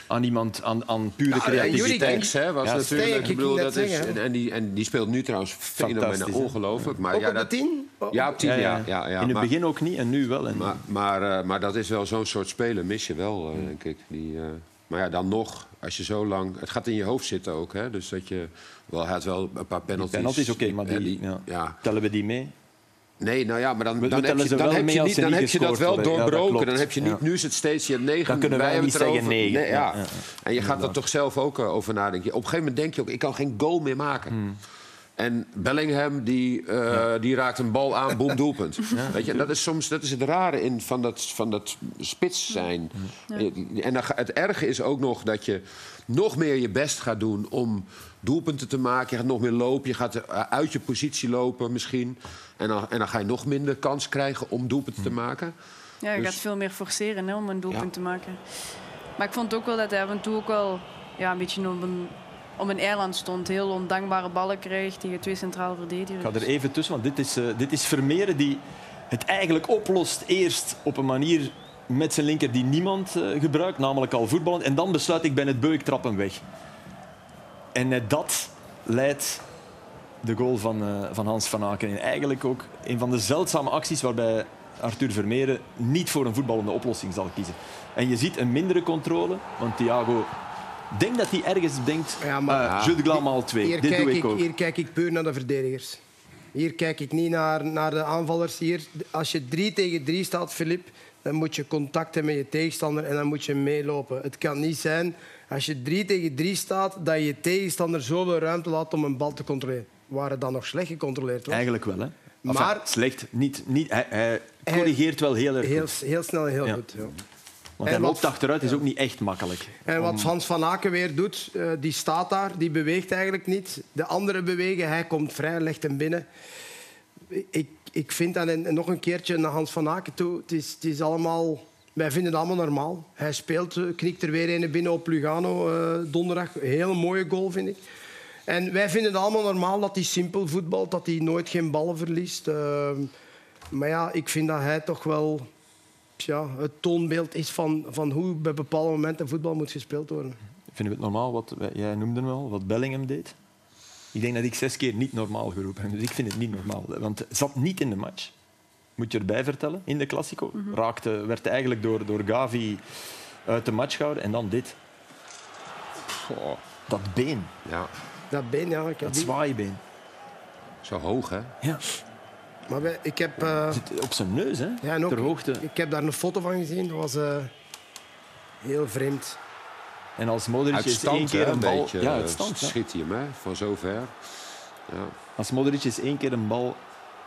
Speaker 1: Aan iemand, aan, aan pure
Speaker 4: Ja,
Speaker 1: creativiteit.
Speaker 3: Hè, was
Speaker 1: Ja,
Speaker 3: natuurlijk. Ik bedoel, dat is, en,
Speaker 4: hè.
Speaker 3: en, die, en die speelt nu trouwens fenomenaal ongelooflijk. Maar
Speaker 4: ook
Speaker 3: ja, dat,
Speaker 4: tien?
Speaker 3: ja, op tien, ja. ja, ja,
Speaker 1: In het begin ook niet en nu wel. En,
Speaker 3: Maar, maar, eh, maar dat is wel zo'n soort speler, mis je wel, eh, denk ik. Die, eh, maar ja, dan nog, als je zo lang... Het gaat in je hoofd zitten ook, hè. Dus dat je... Wel, hij had wel een paar penalties.
Speaker 1: penalties, oké, maar die, ja.
Speaker 3: ja.
Speaker 1: tellen we die mee?
Speaker 3: Nee, nou ja, maar dan, dan heb je, dan heb je, niet, dan heb je dat wel
Speaker 1: worden. Ja, dat
Speaker 3: doorbroken. dan heb je niet,
Speaker 1: Ja.
Speaker 3: nu is het steeds je negen.
Speaker 1: Dan kunnen wij niet
Speaker 3: het erover.
Speaker 1: zeggen.
Speaker 3: Nee, ja, En je gaat er toch zelf ook eh, over nadenken. Op een gegeven moment denk je ook, ik kan geen goal meer maken.
Speaker 1: Hmm.
Speaker 3: En Bellingham, die, eh, die raakt een bal aan, boem, doelpunt. Weet je, dat is soms dat is het rare in van dat, van dat spits zijn. En dan, het erge is ook nog dat je nog meer je best gaat doen om doelpunten te maken. Je gaat nog meer lopen, je gaat eh, uit je positie lopen misschien. En dan, en dan ga je nog minder kans krijgen om doelpunten te maken.
Speaker 2: Ja, je
Speaker 3: Dus-
Speaker 2: gaat veel meer forceren hè, om een doelpunt
Speaker 3: Ja.
Speaker 2: te maken. Maar ik vond ook wel dat hij af en toe ook wel ja, een beetje op een op een eiland stond. Heel ondankbare ballen kreeg tegen twee centrale verdedigers.
Speaker 1: Ik ga er even tussen, want dit is, uh, dit is Vermeeren die het eigenlijk oplost eerst op een manier met zijn linker die niemand uh, gebruikt, namelijk al voetballen. En dan besluit ik bij het beuk trappen weg. En net dat leidt de goal van, uh, van Hans van Aken. En eigenlijk ook een van de zeldzame acties waarbij Arthur Vermeeren niet voor een voetballende oplossing zal kiezen. En je ziet een mindere controle, want Thiago denk dat hij ergens denkt, ja, maar, uh, de twee.
Speaker 4: Hier,
Speaker 1: Dit
Speaker 4: kijk
Speaker 1: doe ik,
Speaker 4: ik
Speaker 1: ook.
Speaker 4: hier kijk ik puur naar de verdedigers. Hier kijk ik niet naar, naar de aanvallers. Hier, als je 3 tegen 3 staat, Filip, dan moet je contact hebben met je tegenstander en dan moet je meelopen. Het kan niet zijn, als je 3 tegen 3 staat, dat je je tegenstander zoveel ruimte laat om een bal te controleren. Waren dan nog slecht gecontroleerd? Hoor.
Speaker 1: Eigenlijk wel, hè?
Speaker 4: Maar
Speaker 1: enfin, slecht, niet, niet, hij, hij corrigeert wel heel erg
Speaker 4: heel,
Speaker 1: goed.
Speaker 4: heel snel en heel
Speaker 1: Ja.
Speaker 4: goed. Ja.
Speaker 1: Want
Speaker 4: En
Speaker 1: hij loopt achteruit, is ook niet echt makkelijk.
Speaker 4: En wat Hans van Aken weer doet, eh, die staat daar, die beweegt eigenlijk niet. De anderen bewegen, hij komt vrij, legt hem binnen. Ik, ik vind dat, en nog een keertje naar Hans van Aken toe, het is, het is allemaal... Wij vinden het allemaal normaal. Hij speelt, eh, knikt er weer een binnen op Lugano eh, donderdag. Hele mooie goal, vind ik. En wij vinden het allemaal normaal dat hij simpel voetbalt, dat hij nooit geen ballen verliest. Eh, maar ja, ik vind dat hij toch wel ja, het toonbeeld is van, van hoe bij bepaalde momenten voetbal moet gespeeld worden.
Speaker 1: Vinden we het normaal, wat jij noemde al, wat Bellingham deed? Ik denk dat ik zes keer niet normaal geroepen heb. Dus ik vind het niet normaal. Want het zat niet in de match. Moet je erbij vertellen, in de Classico. Raakte, werd eigenlijk door, door Gavi uit de match gehouden. En dan dit. Dat been,
Speaker 3: Ja,
Speaker 4: Dat been, ja. Ik heb
Speaker 1: dat zwaaibeen.
Speaker 3: zo hoog, hè?
Speaker 1: Ja.
Speaker 4: Maar wij- ik heb, eh,
Speaker 1: Zit op zijn neus, hè?
Speaker 4: ja, en ook,
Speaker 1: ter hoogte.
Speaker 4: ik heb daar een foto van gezien. Dat was eh, heel vreemd.
Speaker 1: En als Modric is één keer
Speaker 3: hè,
Speaker 1: een bal...
Speaker 3: beetje.
Speaker 1: ja,
Speaker 3: eh,
Speaker 1: uit stand. ja.
Speaker 3: schiet hij hem, hè? Van zover. Ja.
Speaker 1: Als Modric is één keer een bal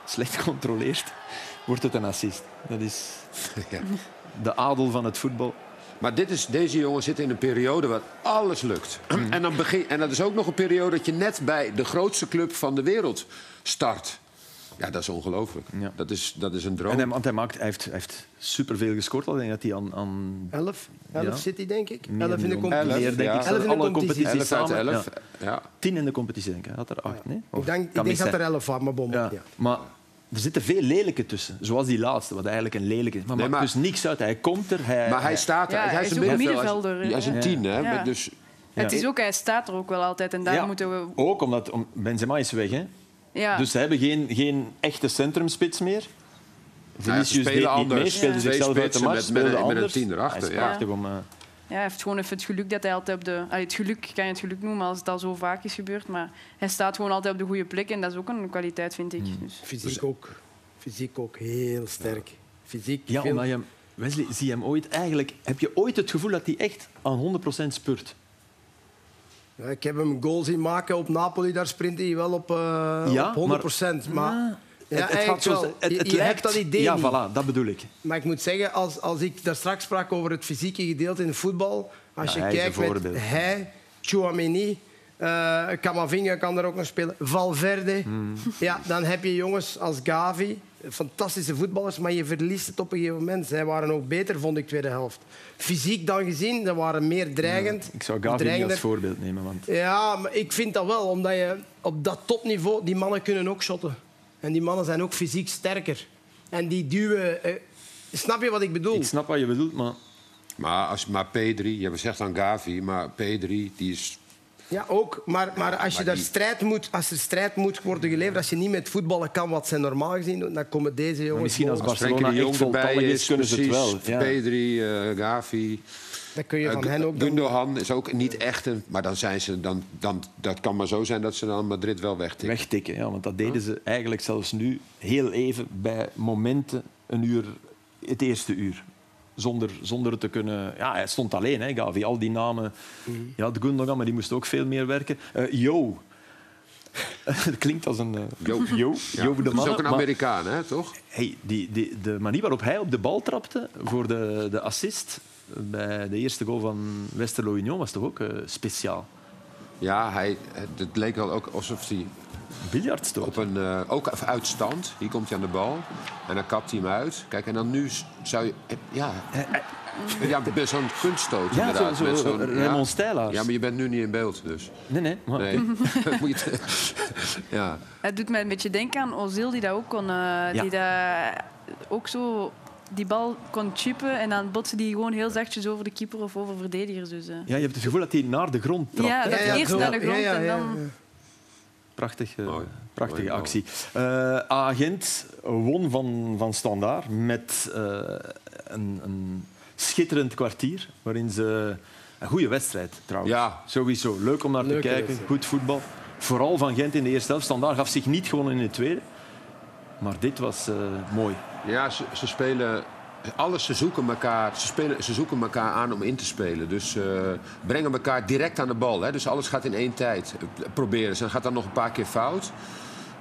Speaker 1: slecht controleert, wordt het een assist. Dat is
Speaker 3: Ja.
Speaker 1: de adel van het voetbal.
Speaker 3: Maar dit is, deze jongen zit in een periode waar alles lukt.
Speaker 1: Mm.
Speaker 3: En, dan begin, en dat is ook nog een periode dat je net bij de grootste club van de wereld start. Ja, dat is ongelooflijk.
Speaker 1: Ja.
Speaker 3: Dat, is, dat is een droom.
Speaker 1: En hij, want hij, maakt, hij heeft, hij heeft superveel gescoord. al. Ik denk dat hij aan, aan
Speaker 4: Elf, elf
Speaker 1: Ja.
Speaker 4: zit hij, denk ik.
Speaker 1: meer
Speaker 4: elf in de competitie.
Speaker 3: Elf,
Speaker 1: denk
Speaker 3: ja.
Speaker 1: ik.
Speaker 4: Elf in de competitie.
Speaker 3: 11 uit
Speaker 1: samen.
Speaker 3: 11.
Speaker 1: Ja.
Speaker 3: Ja.
Speaker 1: Tien in de competitie, denk ik. Hij had er acht, nee? Of
Speaker 4: Ik denk, ik denk dat er elf waren, maar bom.
Speaker 1: Ja.
Speaker 4: Ja.
Speaker 1: Maar er zitten veel lelijke tussen. Zoals die laatste, wat eigenlijk een lelijke is. Maar
Speaker 3: Nee,
Speaker 1: maakt
Speaker 3: maar-
Speaker 1: dus niks uit. Hij komt er. Hij,
Speaker 3: Maar hij staat er.
Speaker 2: Ja,
Speaker 3: hij is een middenvelder. Hij is een
Speaker 1: hè?
Speaker 3: tien, hè? Dus,
Speaker 2: Het is ook, hij staat er ook wel altijd en daar
Speaker 1: Ja,
Speaker 2: moeten we...
Speaker 1: Ook omdat om, Benzema is weg. Hè?
Speaker 2: Ja.
Speaker 1: Dus ze hebben geen, geen echte centrumspits meer.
Speaker 3: Ja,
Speaker 1: Vinicius
Speaker 3: spelen
Speaker 1: deed niet mee,
Speaker 3: anders.
Speaker 1: speelde zichzelf uit de match,
Speaker 3: met- met met een
Speaker 1: anders.
Speaker 3: tien erachter, ja.
Speaker 1: prachtig om... eh,
Speaker 2: Ja, hij heeft gewoon even het geluk dat hij altijd op de... Allee, het geluk kan je het geluk noemen als het al zo vaak is gebeurd, maar hij staat gewoon altijd op de goede plek en dat is ook een kwaliteit, vind ik.
Speaker 1: Hmm.
Speaker 2: Dus.
Speaker 4: Fysiek, ook, fysiek ook heel sterk. Fysiek
Speaker 1: Ja,
Speaker 4: veel-
Speaker 1: omdat je. Wesley, zie je hem ooit eigenlijk... Heb je ooit het gevoel dat hij echt aan 100% spurt?
Speaker 4: Ja, ik heb hem een goal zien maken op Napoli, daar sprint hij wel op, eh,
Speaker 1: Ja,
Speaker 4: op 100% maar,
Speaker 1: Ah,
Speaker 4: ja,
Speaker 1: het, het zo... Het,
Speaker 4: Je-
Speaker 1: het
Speaker 4: je
Speaker 1: lijkt...
Speaker 4: hebt dat idee
Speaker 1: Ja,
Speaker 4: niet.
Speaker 1: voilà, dat bedoel ik.
Speaker 4: Maar ik moet zeggen, als, als ik daar straks sprak over het fysieke gedeelte in het voetbal, als
Speaker 1: Ja,
Speaker 4: je kijkt met hij, Chouameni, eh Camavinga kan daar ook nog spelen, Valverde,
Speaker 1: Hmm.
Speaker 4: ja, dan heb je jongens als Gavi, fantastische voetballers, maar je verliest het op een gegeven moment. Zij waren ook beter, vond ik, tweede helft. Fysiek dan gezien, ze waren meer dreigend.
Speaker 1: Ik zou Gavi
Speaker 4: dreigender.
Speaker 1: als voorbeeld nemen, want...
Speaker 4: Ja, maar ik vind dat wel, omdat je op dat topniveau, die mannen kunnen ook shotten. En die mannen zijn ook fysiek sterker. En die duwen... eh, snap je wat ik bedoel?
Speaker 1: Ik snap wat je bedoelt, maar...
Speaker 3: maar, als, maar P3, je zegt dan Gavi, maar P3 die is
Speaker 4: Ja, ook. Maar, maar als, je
Speaker 3: maar
Speaker 4: daar
Speaker 3: die-
Speaker 4: strijd moet, als er strijd moet worden geleverd, als je niet met voetballen kan wat zij normaal gezien doen, dan komen deze jongens...
Speaker 1: misschien als.
Speaker 3: Als
Speaker 1: Barcelona echt
Speaker 3: erbij
Speaker 1: voltallig
Speaker 3: is,
Speaker 1: is, kunnen ze het wel. Ja.
Speaker 3: P3, eh, Gavi.
Speaker 4: Dan kun je van
Speaker 3: Eh,
Speaker 4: hen ook... doen.
Speaker 3: Gundogan is ook niet echt een... Maar dan zijn ze, dan, dan, dat kan maar zo zijn dat ze dan Madrid wel wegtikken.
Speaker 1: Wegtikken, ja, want dat deden ze eigenlijk zelfs nu heel even bij momenten een uur, het eerste uur. Zonder, zonder het te kunnen... Ja, hij stond alleen, hè, Gavi. Al die namen... Ja, de Gundogan, maar die moest ook veel meer werken. Eh Jo. Het klinkt als een... eh,
Speaker 3: Jo.
Speaker 1: Jo,
Speaker 3: Ja,
Speaker 1: Jo de
Speaker 3: dat is ook een
Speaker 1: maar-
Speaker 3: Amerikaan, hè, toch?
Speaker 1: Hey, die, die, de manier waarop hij op de bal trapte voor de, de assist bij de eerste goal van Westerlo Union was toch ook eh, speciaal.
Speaker 3: Ja, hij, het leek wel ook alsof hij
Speaker 1: Biljartstoot.
Speaker 3: op een... eh, ook even uit stand. Hier komt hij aan de bal. En dan kapt hij hem uit. Kijk, en dan nu zou je... Ja, Ja, best zo'n kunststoot
Speaker 1: Ja,
Speaker 3: inderdaad.
Speaker 1: zo- zo,
Speaker 3: met zo'n-
Speaker 1: Raymond Stijlaars.
Speaker 3: Ja, maar je bent nu niet in beeld, dus.
Speaker 1: Nee, nee. Maar...
Speaker 3: Nee. Moet je het- ja.
Speaker 2: Het doet mij een beetje denken aan Ozil, die dat ook kon. eh, Die dat ook zo die bal kon chippen en dan botste die gewoon heel zachtjes over de keeper of over verdedigers. Dus, eh.
Speaker 1: Ja, je hebt het gevoel dat hij naar de grond trapt.
Speaker 2: ja, dat
Speaker 4: Ja, ja,
Speaker 2: eerst naar de grond
Speaker 4: Ja, ja,
Speaker 2: en
Speaker 4: ja,
Speaker 2: dan...
Speaker 1: eh,
Speaker 3: Mooi.
Speaker 1: prachtige
Speaker 3: Mooi goal.
Speaker 1: actie. Eh Agent won van, van Standaard met eh, een, een schitterend kwartier, waarin ze... Een goede wedstrijd, trouwens.
Speaker 3: Ja.
Speaker 1: Sowieso. Leuk om naar te kijken.
Speaker 4: wedstrijd.
Speaker 1: Goed voetbal. Vooral van Gent in de eerste helft. Standaard gaf zich niet gewonnen in de tweede. Maar dit was eh, mooi.
Speaker 3: Ja, ze, ze spelen. Alles, ze zoeken, elkaar, ze, spelen, ze zoeken elkaar aan om in te spelen. Dus eh, brengen elkaar direct aan de bal. Hè. Dus alles gaat in één tijd eh, proberen. Ze gaat dan nog een paar keer fout.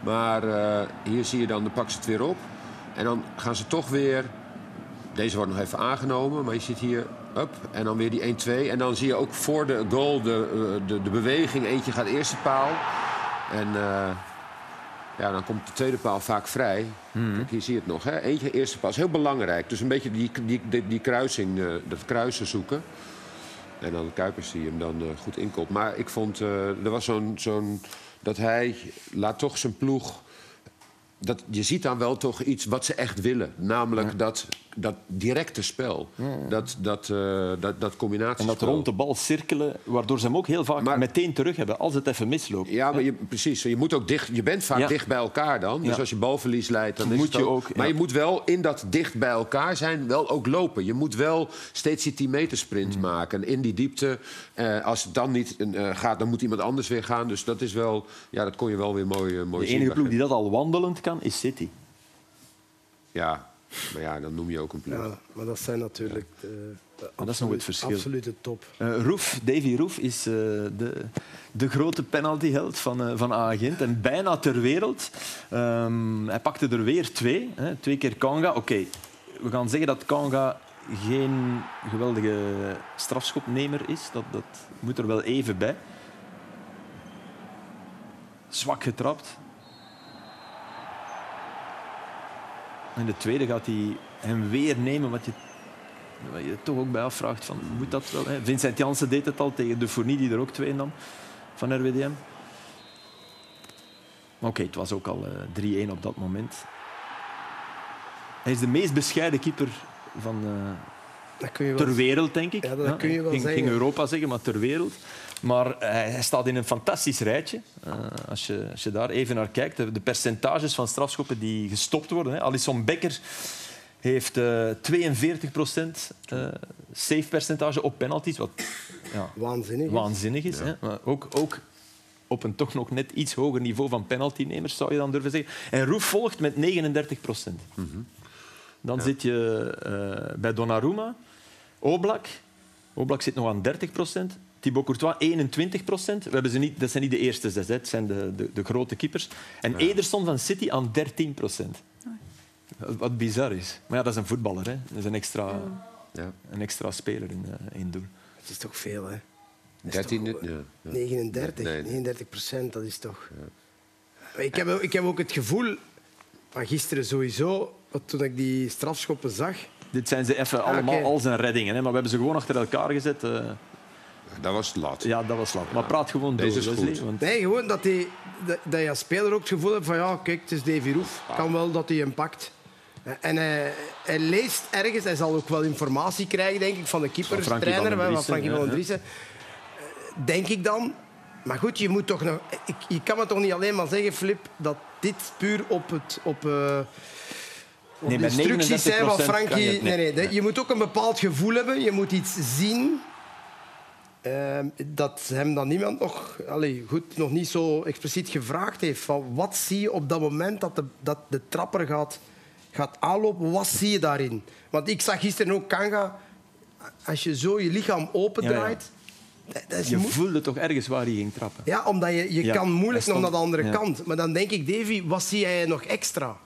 Speaker 3: Maar eh, hier zie je dan, dan pakken ze het weer op. En dan gaan ze toch weer. Deze wordt nog even aangenomen, maar je ziet hier. Up, en dan weer die 1-2. En dan zie je ook voor de goal de, de, de beweging. Eentje gaat eerste paal. En ja, dan komt de tweede paal vaak vrij. Kijk, hier zie je het nog. Hè? Eentje eerste paal is heel belangrijk. Dus een beetje die, die, die, die kruising, eh, dat kruisen zoeken. En dan Kuipers die hem dan eh, goed inkomt. Maar ik vond, eh, er was zo'n, zo'n... Dat hij laat toch zijn ploeg... Dat, je ziet dan wel toch iets wat ze echt willen. Namelijk dat, dat directe spel. Dat, dat, eh dat, dat
Speaker 1: En
Speaker 3: combinatiespel.
Speaker 1: dat rond de bal cirkelen, waardoor ze hem ook heel vaak
Speaker 3: Maar-
Speaker 1: meteen terug hebben als het even misloopt.
Speaker 3: Ja, maar je, precies. Je, moet ook dicht, je bent vaak dicht bij elkaar dan. Dus als je balverlies leidt, dan is
Speaker 1: Moet
Speaker 3: het
Speaker 1: je
Speaker 3: ook... Maar je moet wel in dat dicht bij elkaar zijn wel ook lopen. Je moet wel steeds die 10 meter sprint
Speaker 1: Mm.
Speaker 3: maken. En in die diepte, eh, als het dan niet eh, gaat, dan moet iemand anders weer gaan. Dus dat is wel... Ja, dat kon je wel weer mooi, mooi
Speaker 1: De
Speaker 3: zien.
Speaker 1: enige
Speaker 3: bij
Speaker 1: ploeg die dat al wandelend kan, is City.
Speaker 3: Ja, maar ja, dan noem je ook een ploeg.
Speaker 4: Ja, maar dat zijn natuurlijk de, de
Speaker 1: dat is nog het verschil.
Speaker 4: absolute top.
Speaker 1: Eh Roef, Davy Roef is eh, de, de grote penaltyheld van, eh van Agent en bijna ter wereld. Ehm, hij pakte er weer twee. Hè. Twee keer Kanga. Oké, we gaan zeggen dat Kanga geen geweldige strafschopnemer is. Dat, dat moet er wel even bij. Zwak getrapt. En de tweede gaat hij hem weer nemen, wat je waar je toch ook bij afvraagt van, moet dat wel? Hè? Vincent Janssen deed het al tegen de Fournie, die er ook twee nam van RWDM. Maar oké, het was ook al eh, 3-1 op dat moment. Hij is de meest bescheiden keeper van eh,
Speaker 4: Dat kun je wel
Speaker 1: ter wereld, denk ik.
Speaker 4: Ja, dat kun je wel
Speaker 1: ging,
Speaker 4: zeggen.
Speaker 1: ging Europa zeggen, maar ter wereld. Maar eh, hij staat in een fantastisch rijtje. Eh, als, je, als je daar even naar kijkt, de, de percentages van strafschoppen die gestopt worden. Hè. Alisson Becker heeft eh 42 procent safe percentage op penalties, wat ja,
Speaker 4: waanzinnig. is.
Speaker 1: waanzinnig is. Hè. Maar ook, ook op een toch nog net iets hoger niveau van penaltynemers, zou je dan durven zeggen. En Roef volgt met 39 procent. Dan zit je eh, bij Donnarumma, Oblak. Oblak zit nog aan 30 procent. Thibaut Courtois 21 procent. We hebben ze niet, dat zijn niet de eerste zes, hè. het zijn de, de, de grote keepers. En Ederson van City aan 13 procent. Wat bizar is. Maar ja, dat is een voetballer. Hè. Dat is een extra,
Speaker 3: Ja.
Speaker 1: een extra speler in, eh, in doel.
Speaker 4: Het is toch veel, hè?
Speaker 3: 13, ja. ja.
Speaker 4: 39,
Speaker 3: Nee.
Speaker 4: 39 procent, dat is toch... Ik, heb, ook- ik heb ook het gevoel, van gisteren sowieso, want toen ik die strafschoppen zag...
Speaker 1: Dit zijn ze even allemaal
Speaker 4: oké.
Speaker 1: al zijn reddingen. Hè. Maar we hebben ze gewoon achter elkaar gezet. eh.
Speaker 3: Dat was lat.
Speaker 1: ja, dat was slap. Maar praat gewoon
Speaker 3: Deze
Speaker 1: door,
Speaker 3: is
Speaker 1: Wesley,
Speaker 3: goed.
Speaker 1: want-
Speaker 4: Nee, gewoon dat, die, dat, dat je als speler ook het gevoel hebt van ja, kijk, het is Davy Roef. Kan wel dat hij hem pakt. En hij, hij leest ergens, hij zal ook wel informatie krijgen, denk ik, van de keeper,
Speaker 1: Van Frankie
Speaker 4: trainer,
Speaker 1: van
Speaker 4: van Frankie van Driessen. Denk ik dan. Maar goed, je moet toch nog... Ik, je kan me toch niet alleen maar zeggen, Flip, dat dit puur op het... Op, eh, op
Speaker 1: Nee,
Speaker 4: de instructies zijn wat
Speaker 1: 39% kan
Speaker 4: Frankie... nee, nee, dat- Je moet ook een bepaald gevoel hebben. Je moet iets zien Ehm, dat hem dan niemand nog, allee, goed, nog niet zo expliciet gevraagd heeft. Van wat zie je op dat moment dat de, dat de trapper gaat, gaat aanlopen? Wat zie je daarin? Want ik zag gisteren ook Kanga. Als je zo je lichaam opendraait... dat is
Speaker 1: Je voelde toch ergens waar hij ging trappen.
Speaker 4: ja, omdat je, je
Speaker 1: Ja,
Speaker 4: kan moeilijk nog naar de andere
Speaker 1: ja.
Speaker 4: kant. Maar dan denk ik, Davy, wat zie jij nog extra?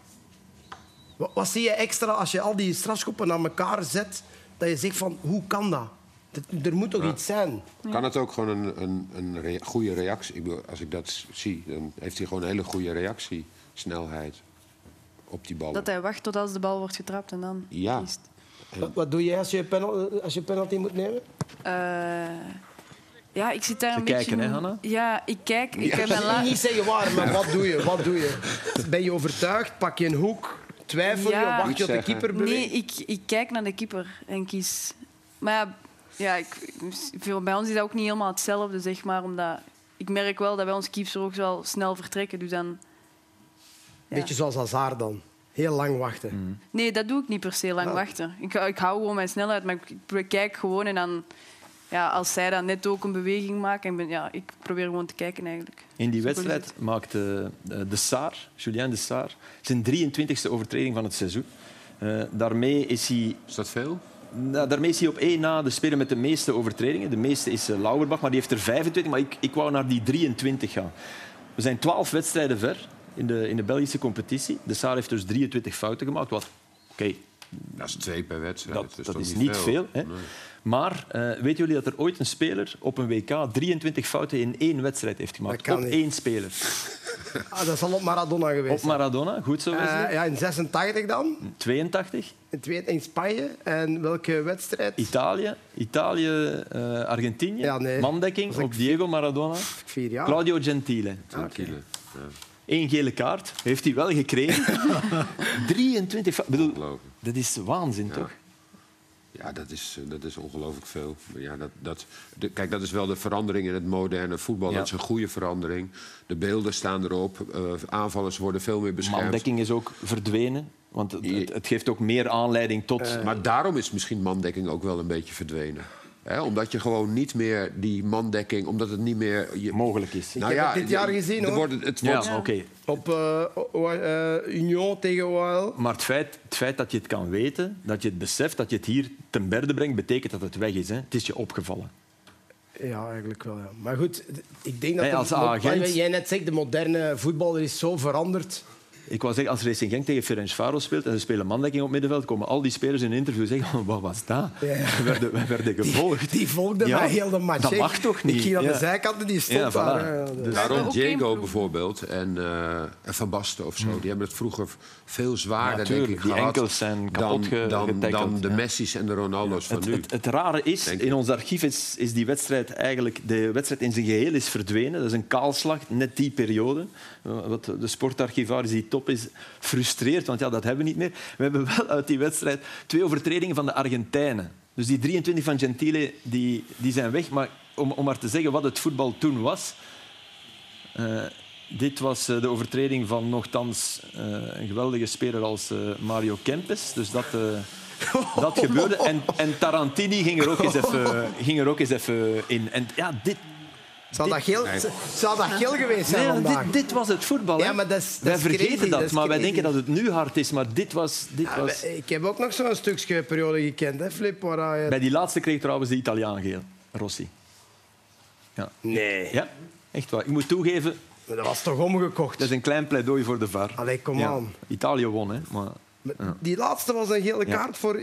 Speaker 4: Wat, wat zie je extra als je al die strafschoppen aan elkaar zet, dat je zegt van, hoe kan dat? Dat- Er moet toch iets zijn?
Speaker 3: Kan het ook gewoon een, een, een rea- goede reactie... Ik bedoel, als ik dat zie, dan heeft hij gewoon een hele goede reactiesnelheid op die bal.
Speaker 2: Dat hij wacht tot als de bal wordt getrapt en dan
Speaker 3: Ja.
Speaker 2: kiest.
Speaker 4: Wat, wat doe jij als je, penalty, als je penalty moet nemen?
Speaker 2: Uh, ja, ik zit daar een
Speaker 1: kijken,
Speaker 2: beetje...
Speaker 1: hè, Hanna?
Speaker 2: Ja, ik kijk. Ik heb la-
Speaker 4: niet zeggen waar, maar wat doe je? Wat doe je? Ben je overtuigd? Pak je een hoek? Twijfel je?
Speaker 2: Ja.
Speaker 4: Wacht je op de keeper
Speaker 2: Nee, ik, ik kijk naar de keeper en kies. Maar ja, ja ik, veel, bij ons is dat ook niet helemaal hetzelfde, zeg maar. Omdat ik merk wel dat bij ons keepers ook wel snel vertrekken. Dus dan... ja.
Speaker 4: Beetje zoals Hazard dan. Heel lang wachten.
Speaker 2: Nee, dat doe ik niet per se lang
Speaker 4: Ah.
Speaker 2: wachten. Ik, ik hou gewoon mijn snelheid, maar ik, ik kijk gewoon en dan... Ja, als zij dan net ook een beweging maken, en ben, ja, ik probeer gewoon te kijken eigenlijk.
Speaker 1: In die wedstrijd maakte eh, de Saar, Julien de Saar, zijn 23e overtreding van het seizoen. Eh, daarmee is hij
Speaker 3: Is dat veel?
Speaker 1: Nou, daarmee is hij op één na de speler met de meeste overtredingen. De meeste is uh, Lauerbach, maar die heeft er 25. Maar ik, ik wou naar die 23 gaan. We zijn 12 wedstrijden ver in de, in de Belgische competitie. De Saar heeft dus 23 fouten gemaakt. Wat, oké,
Speaker 3: Dat is twee per wedstrijd.
Speaker 1: dat,
Speaker 3: is
Speaker 1: dat
Speaker 3: toch
Speaker 1: is niet veel. hè.
Speaker 3: Nee.
Speaker 1: Maar uh, weten jullie dat er ooit een speler op een WK 23 fouten in één wedstrijd heeft gemaakt? Op
Speaker 4: niet.
Speaker 1: één speler.
Speaker 4: Ah, dat zal op Maradona geweest
Speaker 1: Op. Maradona, goed zo.
Speaker 4: Eh,
Speaker 1: Wesley.
Speaker 4: ja, in 86 dan.
Speaker 1: 82,
Speaker 4: In, twee, in Spanje. En welke wedstrijd?
Speaker 1: Italië, Italië uh, Argentinië,
Speaker 4: Ja, nee.
Speaker 1: mandekking op Diego Maradona,
Speaker 4: Vier jaar.
Speaker 1: Claudio Gentile.
Speaker 3: Gentile. Ja,
Speaker 1: Eén gele kaart heeft hij wel gekregen. 23 fa- bedoel. Dat is waanzin,
Speaker 3: Ja.
Speaker 1: toch?
Speaker 3: Ja, dat is, eh, dat is ongelooflijk veel. Maar Ja, dat, dat, de, kijk, dat is wel de verandering in het moderne voetbal.
Speaker 1: Ja.
Speaker 3: Dat is een goede verandering. De beelden staan erop. eh, aanvallers worden veel meer beschermd.
Speaker 1: Mandekking is ook verdwenen. Want het, het, het geeft ook meer aanleiding tot...
Speaker 4: Eh,
Speaker 3: Maar daarom is misschien mandekking ook wel een beetje verdwenen. Omdat je gewoon niet meer die mandekking... Omdat het niet meer... Je,
Speaker 1: mogelijk is.
Speaker 3: nou
Speaker 4: heb het dit jaar gezien, hoor.
Speaker 3: Wordt, het
Speaker 1: Ja,
Speaker 3: wordt,
Speaker 1: oké.
Speaker 4: Op eh, eh, Union tegen OL.
Speaker 1: Maar het feit, het feit dat je het kan weten, dat je het beseft, dat je het hier ten berde brengt, betekent dat het weg is. Hè? Het is je opgevallen.
Speaker 4: Ja, eigenlijk wel. Ja. Maar goed, ik denk dat...
Speaker 1: Hey,
Speaker 4: de-
Speaker 1: als
Speaker 4: wat
Speaker 1: agent-
Speaker 4: jij net zegt, de moderne voetbal is zo veranderd.
Speaker 1: Ik wou zeggen, als Racing Genk tegen Ferencvaros speelt en ze spelen mandekking op middenveld, komen al die spelers in een interview zeggen "Oh, wat was dat?
Speaker 4: Ja.
Speaker 1: We, werden, we werden gevolgd.
Speaker 4: Die volgden
Speaker 1: Ja,
Speaker 4: mij heel de match.
Speaker 1: dat mag toch niet?
Speaker 4: Ik ging aan de zijkant en die stond
Speaker 1: Ja, voilà.
Speaker 4: daar.
Speaker 1: Dus-
Speaker 3: Daarom
Speaker 2: ook geen
Speaker 3: Diego bijvoorbeeld en, eh, en Van Basten of zo. Die hebben het vroeger veel zwaarder
Speaker 1: Ja,
Speaker 3: denk ik,
Speaker 1: Die
Speaker 3: gehad
Speaker 1: enkels zijn kapot
Speaker 3: dan, dan, dan de
Speaker 1: ja.
Speaker 3: Messi's en de Ronaldo's van
Speaker 1: Het,
Speaker 3: nu.
Speaker 1: het, het rare is,
Speaker 3: Denk
Speaker 1: in
Speaker 3: ik.
Speaker 1: ons archief is, is die wedstrijd eigenlijk... De wedstrijd in zijn geheel is verdwenen. Dat is een kaalslag, net die periode. Uh, Wat de sportarchivaris die top is, frustreert, want ja, dat hebben we niet meer. We hebben wel uit die wedstrijd twee overtredingen van de Argentijnen. Dus die 23 van Gentile die, die zijn weg. Maar om, om maar te zeggen wat het voetbal toen was... eh, dit was eh, de overtreding van nogthans eh, een geweldige speler als Mario Kempes. Dus dat, dat gebeurde. En, en Tarantini ging er ook eens even, ging er ook eens even in. En ja, dit,
Speaker 4: Zou dat geel,
Speaker 3: Nee.
Speaker 4: zou dat geel geweest zijn
Speaker 1: nee,
Speaker 4: vandaag?
Speaker 1: dit, dit was het voetbal. hè.
Speaker 4: Ja, maar dat is- dat
Speaker 1: wij vergeten
Speaker 4: crazy,
Speaker 1: dat, maar wij denken dat het nu hard is. Maar dit was... Dit
Speaker 4: Ja,
Speaker 1: was...
Speaker 4: Ik heb ook nog zo'n stukje periode gekend, hè, Flip. Waar je...
Speaker 1: Bij die laatste kreeg trouwens de Italiaan geel. Rossi. Ja.
Speaker 4: Nee,
Speaker 1: ja, echt waar. Ik moet toegeven,
Speaker 4: maar dat was toch omgekocht?
Speaker 1: dat is een klein pleidooi voor de VAR.
Speaker 4: Allee, kom
Speaker 1: Ja.
Speaker 4: aan.
Speaker 1: Italië won, hè. Maar...
Speaker 4: Die laatste was een gele
Speaker 1: Ja.
Speaker 4: kaart voor...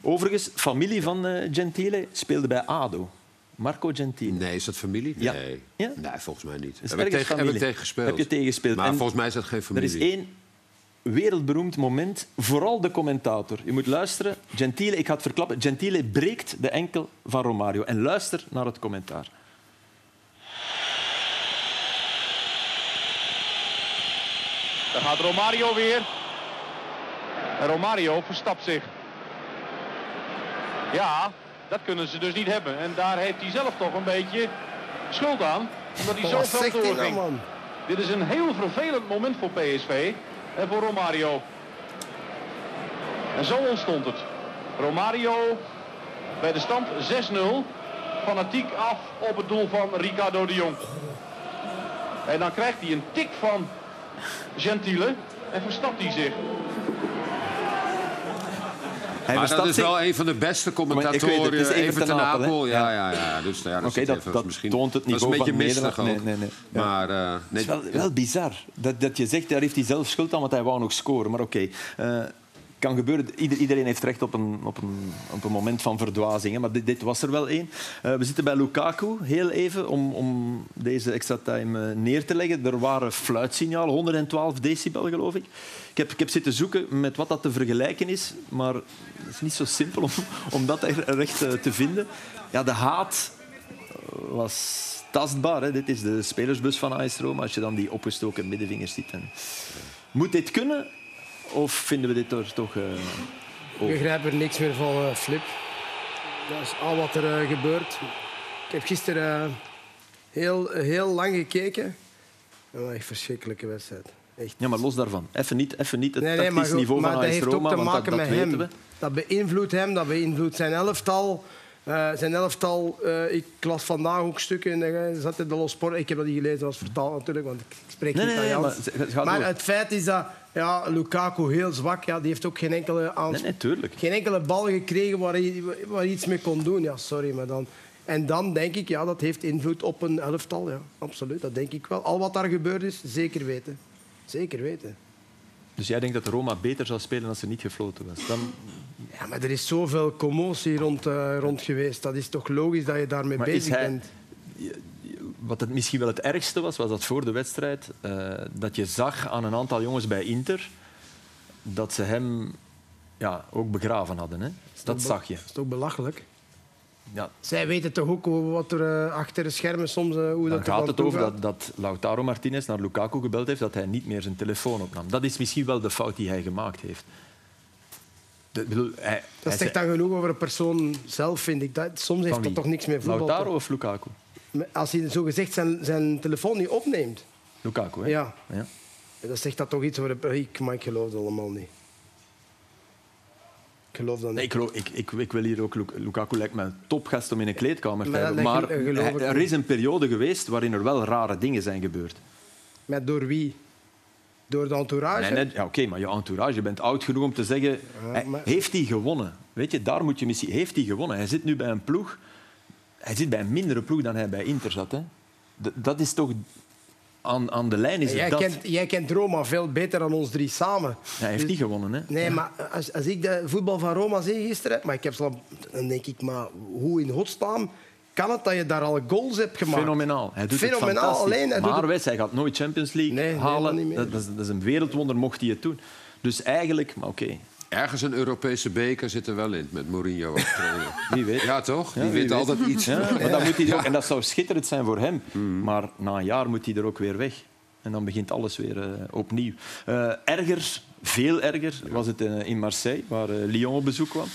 Speaker 1: Overigens, familie van eh, Gentile speelde bij ADO. Marco Gentile.
Speaker 3: Nee, is dat familie?
Speaker 1: Ja.
Speaker 3: Nee.
Speaker 1: Ja?
Speaker 3: nee, volgens mij niet. Heb ik, tegen, heb ik
Speaker 1: familie.
Speaker 3: tegen gespeeld.
Speaker 1: Heb je tegen gespeeld.
Speaker 3: Maar
Speaker 1: En
Speaker 3: volgens mij is dat geen
Speaker 1: Er
Speaker 3: familie.
Speaker 1: is één wereldberoemd moment, vooral de commentator. Je moet luisteren. Gentile, ik ga het verklappen. Gentile breekt de enkel van Romario. En luister naar het commentaar.
Speaker 9: Daar gaat Romario weer. En Romario verstapt zich. Ja, dat kunnen ze dus niet hebben. En daar heeft hij zelf toch een beetje schuld aan. Omdat hij zo veel
Speaker 4: nou,
Speaker 9: doorging.
Speaker 4: man?
Speaker 9: Dit is een heel vervelend moment voor PSV en voor Romario. En zo ontstond het. Romario bij de stand 6-0. Fanatiek af op het doel van Ricardo de Jong. En dan krijgt hij een tik van Gentile en verstapt hij zich.
Speaker 1: Hij
Speaker 3: Maar dat is wel een van de beste
Speaker 1: ik
Speaker 3: commentatoren.
Speaker 1: weet het, het is Evert ten Apel, hè?
Speaker 3: Apel. Ja,
Speaker 1: Ja.
Speaker 3: ja. Dus, ja, dat, zit
Speaker 1: dat-
Speaker 3: even-
Speaker 1: dat
Speaker 3: misschien,
Speaker 1: toont het
Speaker 3: dat is een
Speaker 1: niveau
Speaker 3: beetje.
Speaker 1: Nederland. Nee, nee, nee. Ja.
Speaker 3: Maar eh, nee,
Speaker 1: Het is wel, wel bizar dat, dat je zegt, daar heeft hij zelf schuld aan, want hij wou nog scoren. Maar oké. Eh, kan gebeuren. iedereen heeft recht op een, op een, een moment van verdwazing. Maar dit, dit, was er wel één. Uh, we zitten bij Lukaku, heel even, om, om deze extra time uh, neer te leggen. Er waren fluitsignalen, 112 decibel geloof ik. Ik heb, ik heb zitten zoeken met wat dat te vergelijken is, maar het is niet zo simpel om, dat recht uh, te vinden. Ja, de haat was tastbaar. Dit is de spelersbus van AS Roma. Als je dan die opgestoken middenvingers ziet. Moet dit kunnen? Of vinden we dit er toch... Uh,
Speaker 4: ik begrijp er niks meer van, uh, Flip. Dat is al wat er uh, gebeurt. Ik heb gisteren heel, heel lang gekeken. Een echt verschrikkelijke wedstrijd. Echt.
Speaker 1: Ja, maar los daarvan. Even niet, even niet het nee, nee, tactisch niveau van AS Roma,
Speaker 4: dat heeft
Speaker 1: ook te maken
Speaker 4: dat,
Speaker 1: met
Speaker 4: hem. Dat beïnvloedt hem, dat beïnvloedt zijn elftal. Uh, zijn elftal, uh, ik las vandaag ook stukken en uh, zat in de Los Sport. Ik heb dat niet gelezen, dat was vertaald natuurlijk, want ik spreek niet Italiaans. Nee, maar, maar het feit is dat ja, Lukaku heel zwak, ja, die heeft ook geen enkele, geen enkele bal gekregen waar hij, waar hij iets mee kon doen. Ja, sorry, maar dan... En dan denk ik, ja, dat heeft invloed op een elftal. Ja, absoluut, dat denk ik wel. Al wat daar gebeurd is, zeker weten. Zeker weten.
Speaker 1: Dus jij denkt dat Roma beter zou spelen als ze niet gefloten was? Dan...
Speaker 4: Ja, maar er is zoveel commotie rond, uh, rond geweest. Dat is toch logisch dat je daarmee bezig bent?
Speaker 1: Wat het misschien wel het ergste was, was dat voor de wedstrijd uh, dat je zag aan een aantal jongens bij Inter dat ze hem ja, ook begraven hadden. Hè? Dat zag je. Dat
Speaker 4: is toch belachelijk? Ja. Zij weten toch ook wat er uh, achter de schermen soms... Uh, hoe
Speaker 1: Dan
Speaker 4: dat
Speaker 1: gaat het over dat, dat Lautaro Martinez naar Lukaku gebeld heeft dat hij niet meer zijn telefoon opnam. Dat is misschien wel de fout die hij gemaakt heeft.
Speaker 4: De, bedoel, hij, dat zegt dan genoeg over een persoon zelf, vind ik. Dat, soms heeft dat toch niks meer voetbal.
Speaker 1: Lautaro of Lukaku?
Speaker 4: Als hij zogezegd zijn, zijn telefoon niet opneemt.
Speaker 1: Lukaku, hè?
Speaker 4: Ja. ja. Dat zegt dat toch iets over... Ik, maar ik geloof het allemaal niet. Ik geloof dat
Speaker 1: Nee, ik, geloof, ik, ik, ik, wil hier ook... Lukaku lijkt me een topgast om in een kleedkamer te hebben. Maar, er is een periode geweest waarin er wel rare dingen zijn gebeurd.
Speaker 4: Met door wie? Door de entourage?
Speaker 1: Nee, ja, Oké, maar je entourage, je bent oud genoeg om te zeggen... Heeft hij gewonnen? Weet je, daar moet je misschien... Heeft hij gewonnen? Hij zit nu bij een ploeg... Hij zit bij een mindere ploeg dan hij bij Inter zat. Hè? Dat is toch aan, aan de lijn is het
Speaker 4: jij
Speaker 1: dat.
Speaker 4: Kent, jij kent Roma veel beter dan ons drie samen.
Speaker 1: hij heeft niet gewonnen, hè?
Speaker 4: Nee, maar als, als ik de voetbal van Roma zie gisteren... Maar ik heb dan denk ik, maar hoe in godsnaam kan het dat je daar al goals hebt gemaakt?
Speaker 1: Fenomenaal. Hij doet Fenomenaal, het alleen. Hij maar het... hij gaat nooit Champions League halen. Dat, dat, is, dat, is, een wereldwonder, mocht hij het doen. Dus eigenlijk, maar oké,
Speaker 3: Ergens een Europese beker zit er wel in, met Mourinho als trainer.
Speaker 1: Wie weet.
Speaker 3: Ja, toch? Die weet, altijd iets. Ja,
Speaker 1: maar dan moet hij ook, en dat zou schitterend zijn voor hem. Mm. Maar na een jaar moet hij er ook weer weg. En dan begint alles weer uh, opnieuw. Uh, erger, veel erger, was het uh, in Marseille, waar Lyon op bezoek kwam.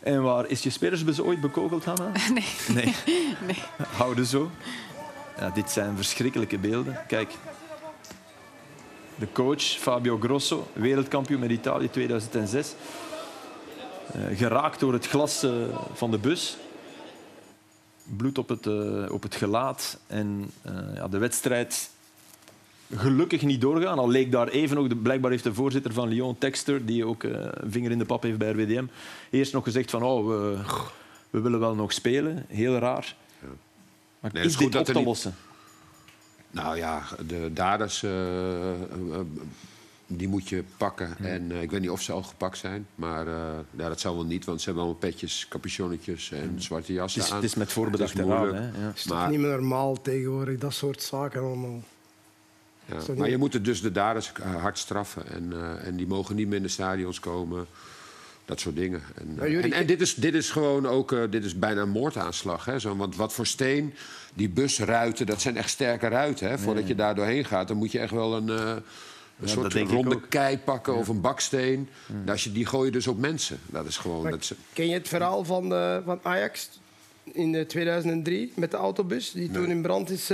Speaker 1: En waar is je spelersbus ooit bekogeld, Hanna?
Speaker 2: Nee.
Speaker 1: nee. nee. Houden zo. Ja, dit zijn verschrikkelijke beelden. Kijk, de coach Fabio Grosso, wereldkampioen met Italië 2006. Uh, geraakt door het glas uh, van de bus. Bloed op het, uh, op het gelaat. En ja, de wedstrijd gelukkig niet doorgaan. Al leek daar even nog, de, blijkbaar heeft de voorzitter van Lyon, Texter, die ook een vinger in de pap heeft bij RWDM, eerst nog gezegd van oh, we, we willen wel nog spelen. Heel raar. Ja. Maar nee, is, is dit op te lossen?
Speaker 3: Nou ja, de daders, uh, uh, die moet je pakken. En ik weet niet of ze al gepakt zijn. Maar ja, dat zal wel niet, want ze hebben allemaal petjes, capuchonnetjes en zwarte jassen
Speaker 1: het
Speaker 3: is, aan.
Speaker 1: Het is met voorbedachte raad. Het
Speaker 4: ja. is maar, niet meer normaal tegenwoordig, dat soort zaken allemaal.
Speaker 3: Ja, maar je moet dus de daders hard straffen. En, en die mogen niet meer in de stadions komen. Dat soort dingen. En, en, en, dit, is, dit is gewoon ook uh, dit is bijna een moordaanslag. Hè? Zo, want wat voor steen, die busruiten, dat zijn echt sterke ruiten. Hè? Voordat je daar doorheen gaat, dan moet je echt wel een, uh, een soort ronde kei pakken of een baksteen. Ja. Als je, die gooi je dus op mensen. Dat is gewoon, dat is...
Speaker 4: Ken je het verhaal van, uh, van Ajax in 2003 met de autobus die nee. toen in brand is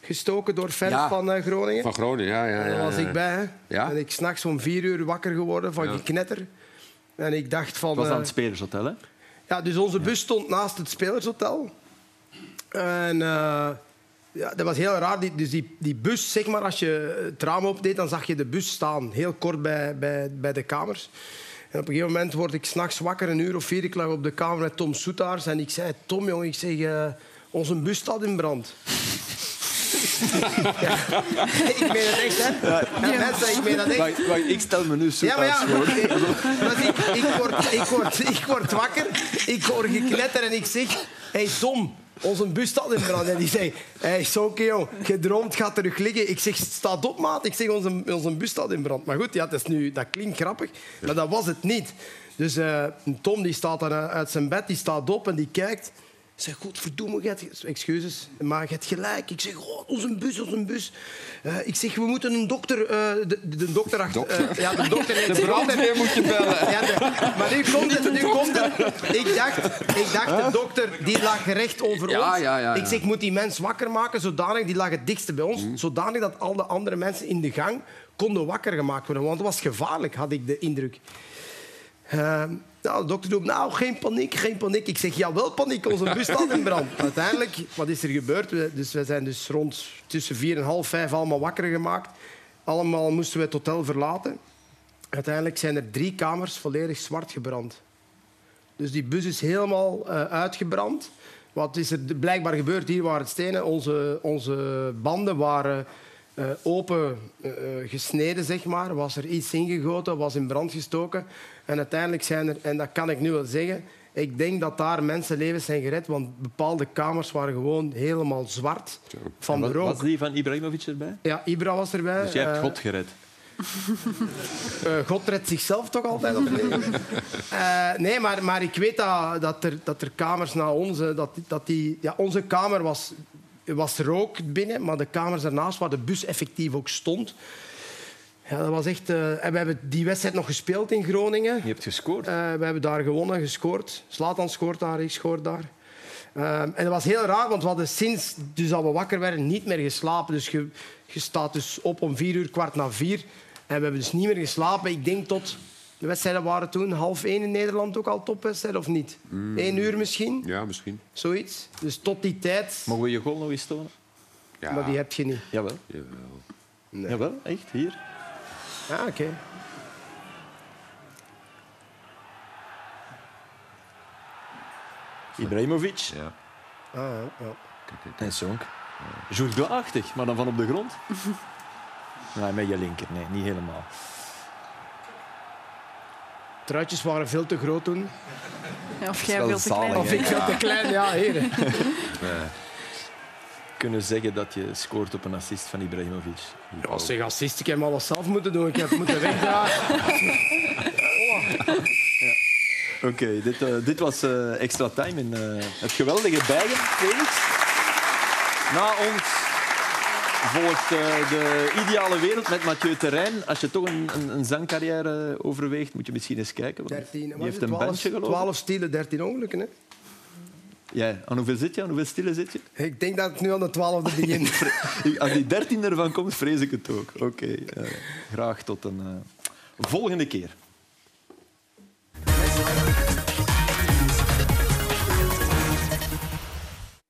Speaker 4: gestoken door ja, van Groningen?
Speaker 3: Van Groningen, ja. ja, ja
Speaker 4: Daar was ik bij. Hè? Ja? En ik s'nachts om vier uur wakker geworden van geknetter. En ik dacht van... Het
Speaker 1: was aan het Spelershotel, hè?
Speaker 4: Ja, dus onze bus stond naast het Spelershotel. En uh, ja, dat was heel raar. Die, dus die, die bus, zeg maar, als je het raam opdeed, dan zag je de bus staan. Heel kort bij, bij, bij de kamers. En op een gegeven moment word ik s'nachts wakker, een uur of vier. Ik lag op de kamer met Tom Soetaars. En ik zei, Tom, jongen, ik zeg, uh, onze bus staat in brand. ik meen het echt, hè. Ja. Mensen, ik meen dat echt.
Speaker 1: Ik stel me nu zo ja, maar ja,
Speaker 4: ik, ik, word, ik, word, ik word wakker, ik hoor geknetter en ik zeg... Hey, Tom, onze bus staat in brand. En die zei, hey, Sonke, jong, gedroomd, gaat terug liggen. Ik zeg, staat op, maat. Ik zeg, onze, onze bus staat in brand. Maar goed, ja, dat, is nu, dat klinkt grappig, maar dat was het niet. Dus uh, Tom die staat dan uit zijn bed, die staat op en die kijkt... Ik zeg, godverdomme, je hebt... Excuses, maar je hebt gelijk. Ik zeg, oh, onze bus, onze bus. Uh, ik zeg, we moeten een dokter... Uh, de, de, dokter achter... Uh, ja, de dokter...
Speaker 3: De brandweer moet je bellen.
Speaker 4: Ja, de, maar nu komt het, nu komt het. Ik dacht, ik dacht de dokter die lag gerecht over
Speaker 3: ja,
Speaker 4: ons.
Speaker 3: Ja, ja,
Speaker 4: ik zeg, moet die mens wakker maken, zodanig... Die lag het dichtste bij ons. Mm. Zodanig dat al de andere mensen in de gang konden wakker gemaakt worden. Want het was gevaarlijk, had ik de indruk. Nou, de dokter roept, nou, geen paniek, geen paniek. Ik zeg, ja, wel paniek, onze bus staat in brand. Uiteindelijk, wat is er gebeurd? We, dus we zijn dus rond tussen vier en half vijf allemaal wakker gemaakt. Allemaal moesten we het hotel verlaten. Uiteindelijk zijn er drie kamers volledig zwart gebrand. Dus die bus is helemaal uh, uitgebrand. Wat is er blijkbaar gebeurd? Hier waren het stenen. Onze, onze banden waren uh, open uh, gesneden, zeg maar. Was er iets ingegoten, was in brand gestoken. En uiteindelijk zijn er, en dat kan ik nu wel zeggen, ik denk dat daar mensenlevens zijn gered, want bepaalde kamers waren gewoon helemaal zwart van de rook.
Speaker 1: Was die van Ibrahimovic erbij?
Speaker 4: Ja, Ibra was erbij.
Speaker 1: Dus jij hebt God gered?
Speaker 4: Uh, God redt zichzelf toch altijd op uh, Nee, maar, maar ik weet dat, dat, er, dat er kamers na onze... Dat, dat die, ja, onze kamer was, was rook binnen, maar de kamers daarnaast, waar de bus effectief ook stond... Ja, dat was echt... Uh, en we hebben die wedstrijd nog gespeeld in Groningen.
Speaker 1: Je hebt gescoord? Uh,
Speaker 4: we hebben daar gewonnen, gescoord. Slatan scoort daar, ik scoort daar. Uh, en dat was heel raar, want we hadden sinds dus al we wakker werden niet meer geslapen. Dus je, je staat dus op om vier uur, kwart na vier. En we hebben dus niet meer geslapen. Ik denk tot... De wedstrijden waren toen half één in Nederland ook al topwedstrijden, of niet? Mm. Eén uur misschien?
Speaker 3: Ja, misschien.
Speaker 4: Zoiets. Dus tot die tijd...
Speaker 1: Mogen we je goal nog eens tonen?
Speaker 4: Ja. Maar die heb je niet.
Speaker 1: Jawel.
Speaker 3: Jawel.
Speaker 1: Nee. Jawel, echt? Hier?
Speaker 4: Ah, oké. Okay.
Speaker 1: Ibrahimovic.
Speaker 3: Ja.
Speaker 4: Ah, ja. ja.
Speaker 1: En Sonk. Jourdain-achtig, maar dan van op de grond. nee, met je linker. Nee, niet helemaal.
Speaker 4: Truitjes waren veel te groot toen.
Speaker 2: Ja, of jij veel te klein.
Speaker 4: Of ik veel te klein, ja, heren.
Speaker 1: kunnen zeggen dat je scoort op een assist van Ibrahimovic.
Speaker 4: Ja, zeg assist. Ik heb alles zelf moeten doen. Ik heb moeten wegdragen.
Speaker 1: ja. Oké, okay, dit, uh, dit was uh, extra time in uh, het geweldige Bijgen, Felix. Na ons volgt de ideale wereld met Mathieu Terrein. Als je toch een, een, een zangcarrière overweegt, moet je misschien eens kijken.
Speaker 4: 13, die heeft een 12, bandje, geloof 12 stielen, 13 ongelukken. Hè?
Speaker 1: Ja, aan hoeveel zit je? Aan hoeveel stille zit je?
Speaker 4: Ik denk dat het nu aan de twaalfde begint.
Speaker 1: Als die dertien ervan komt, vrees ik het ook. Oké, okay, uh, graag tot een uh, volgende keer.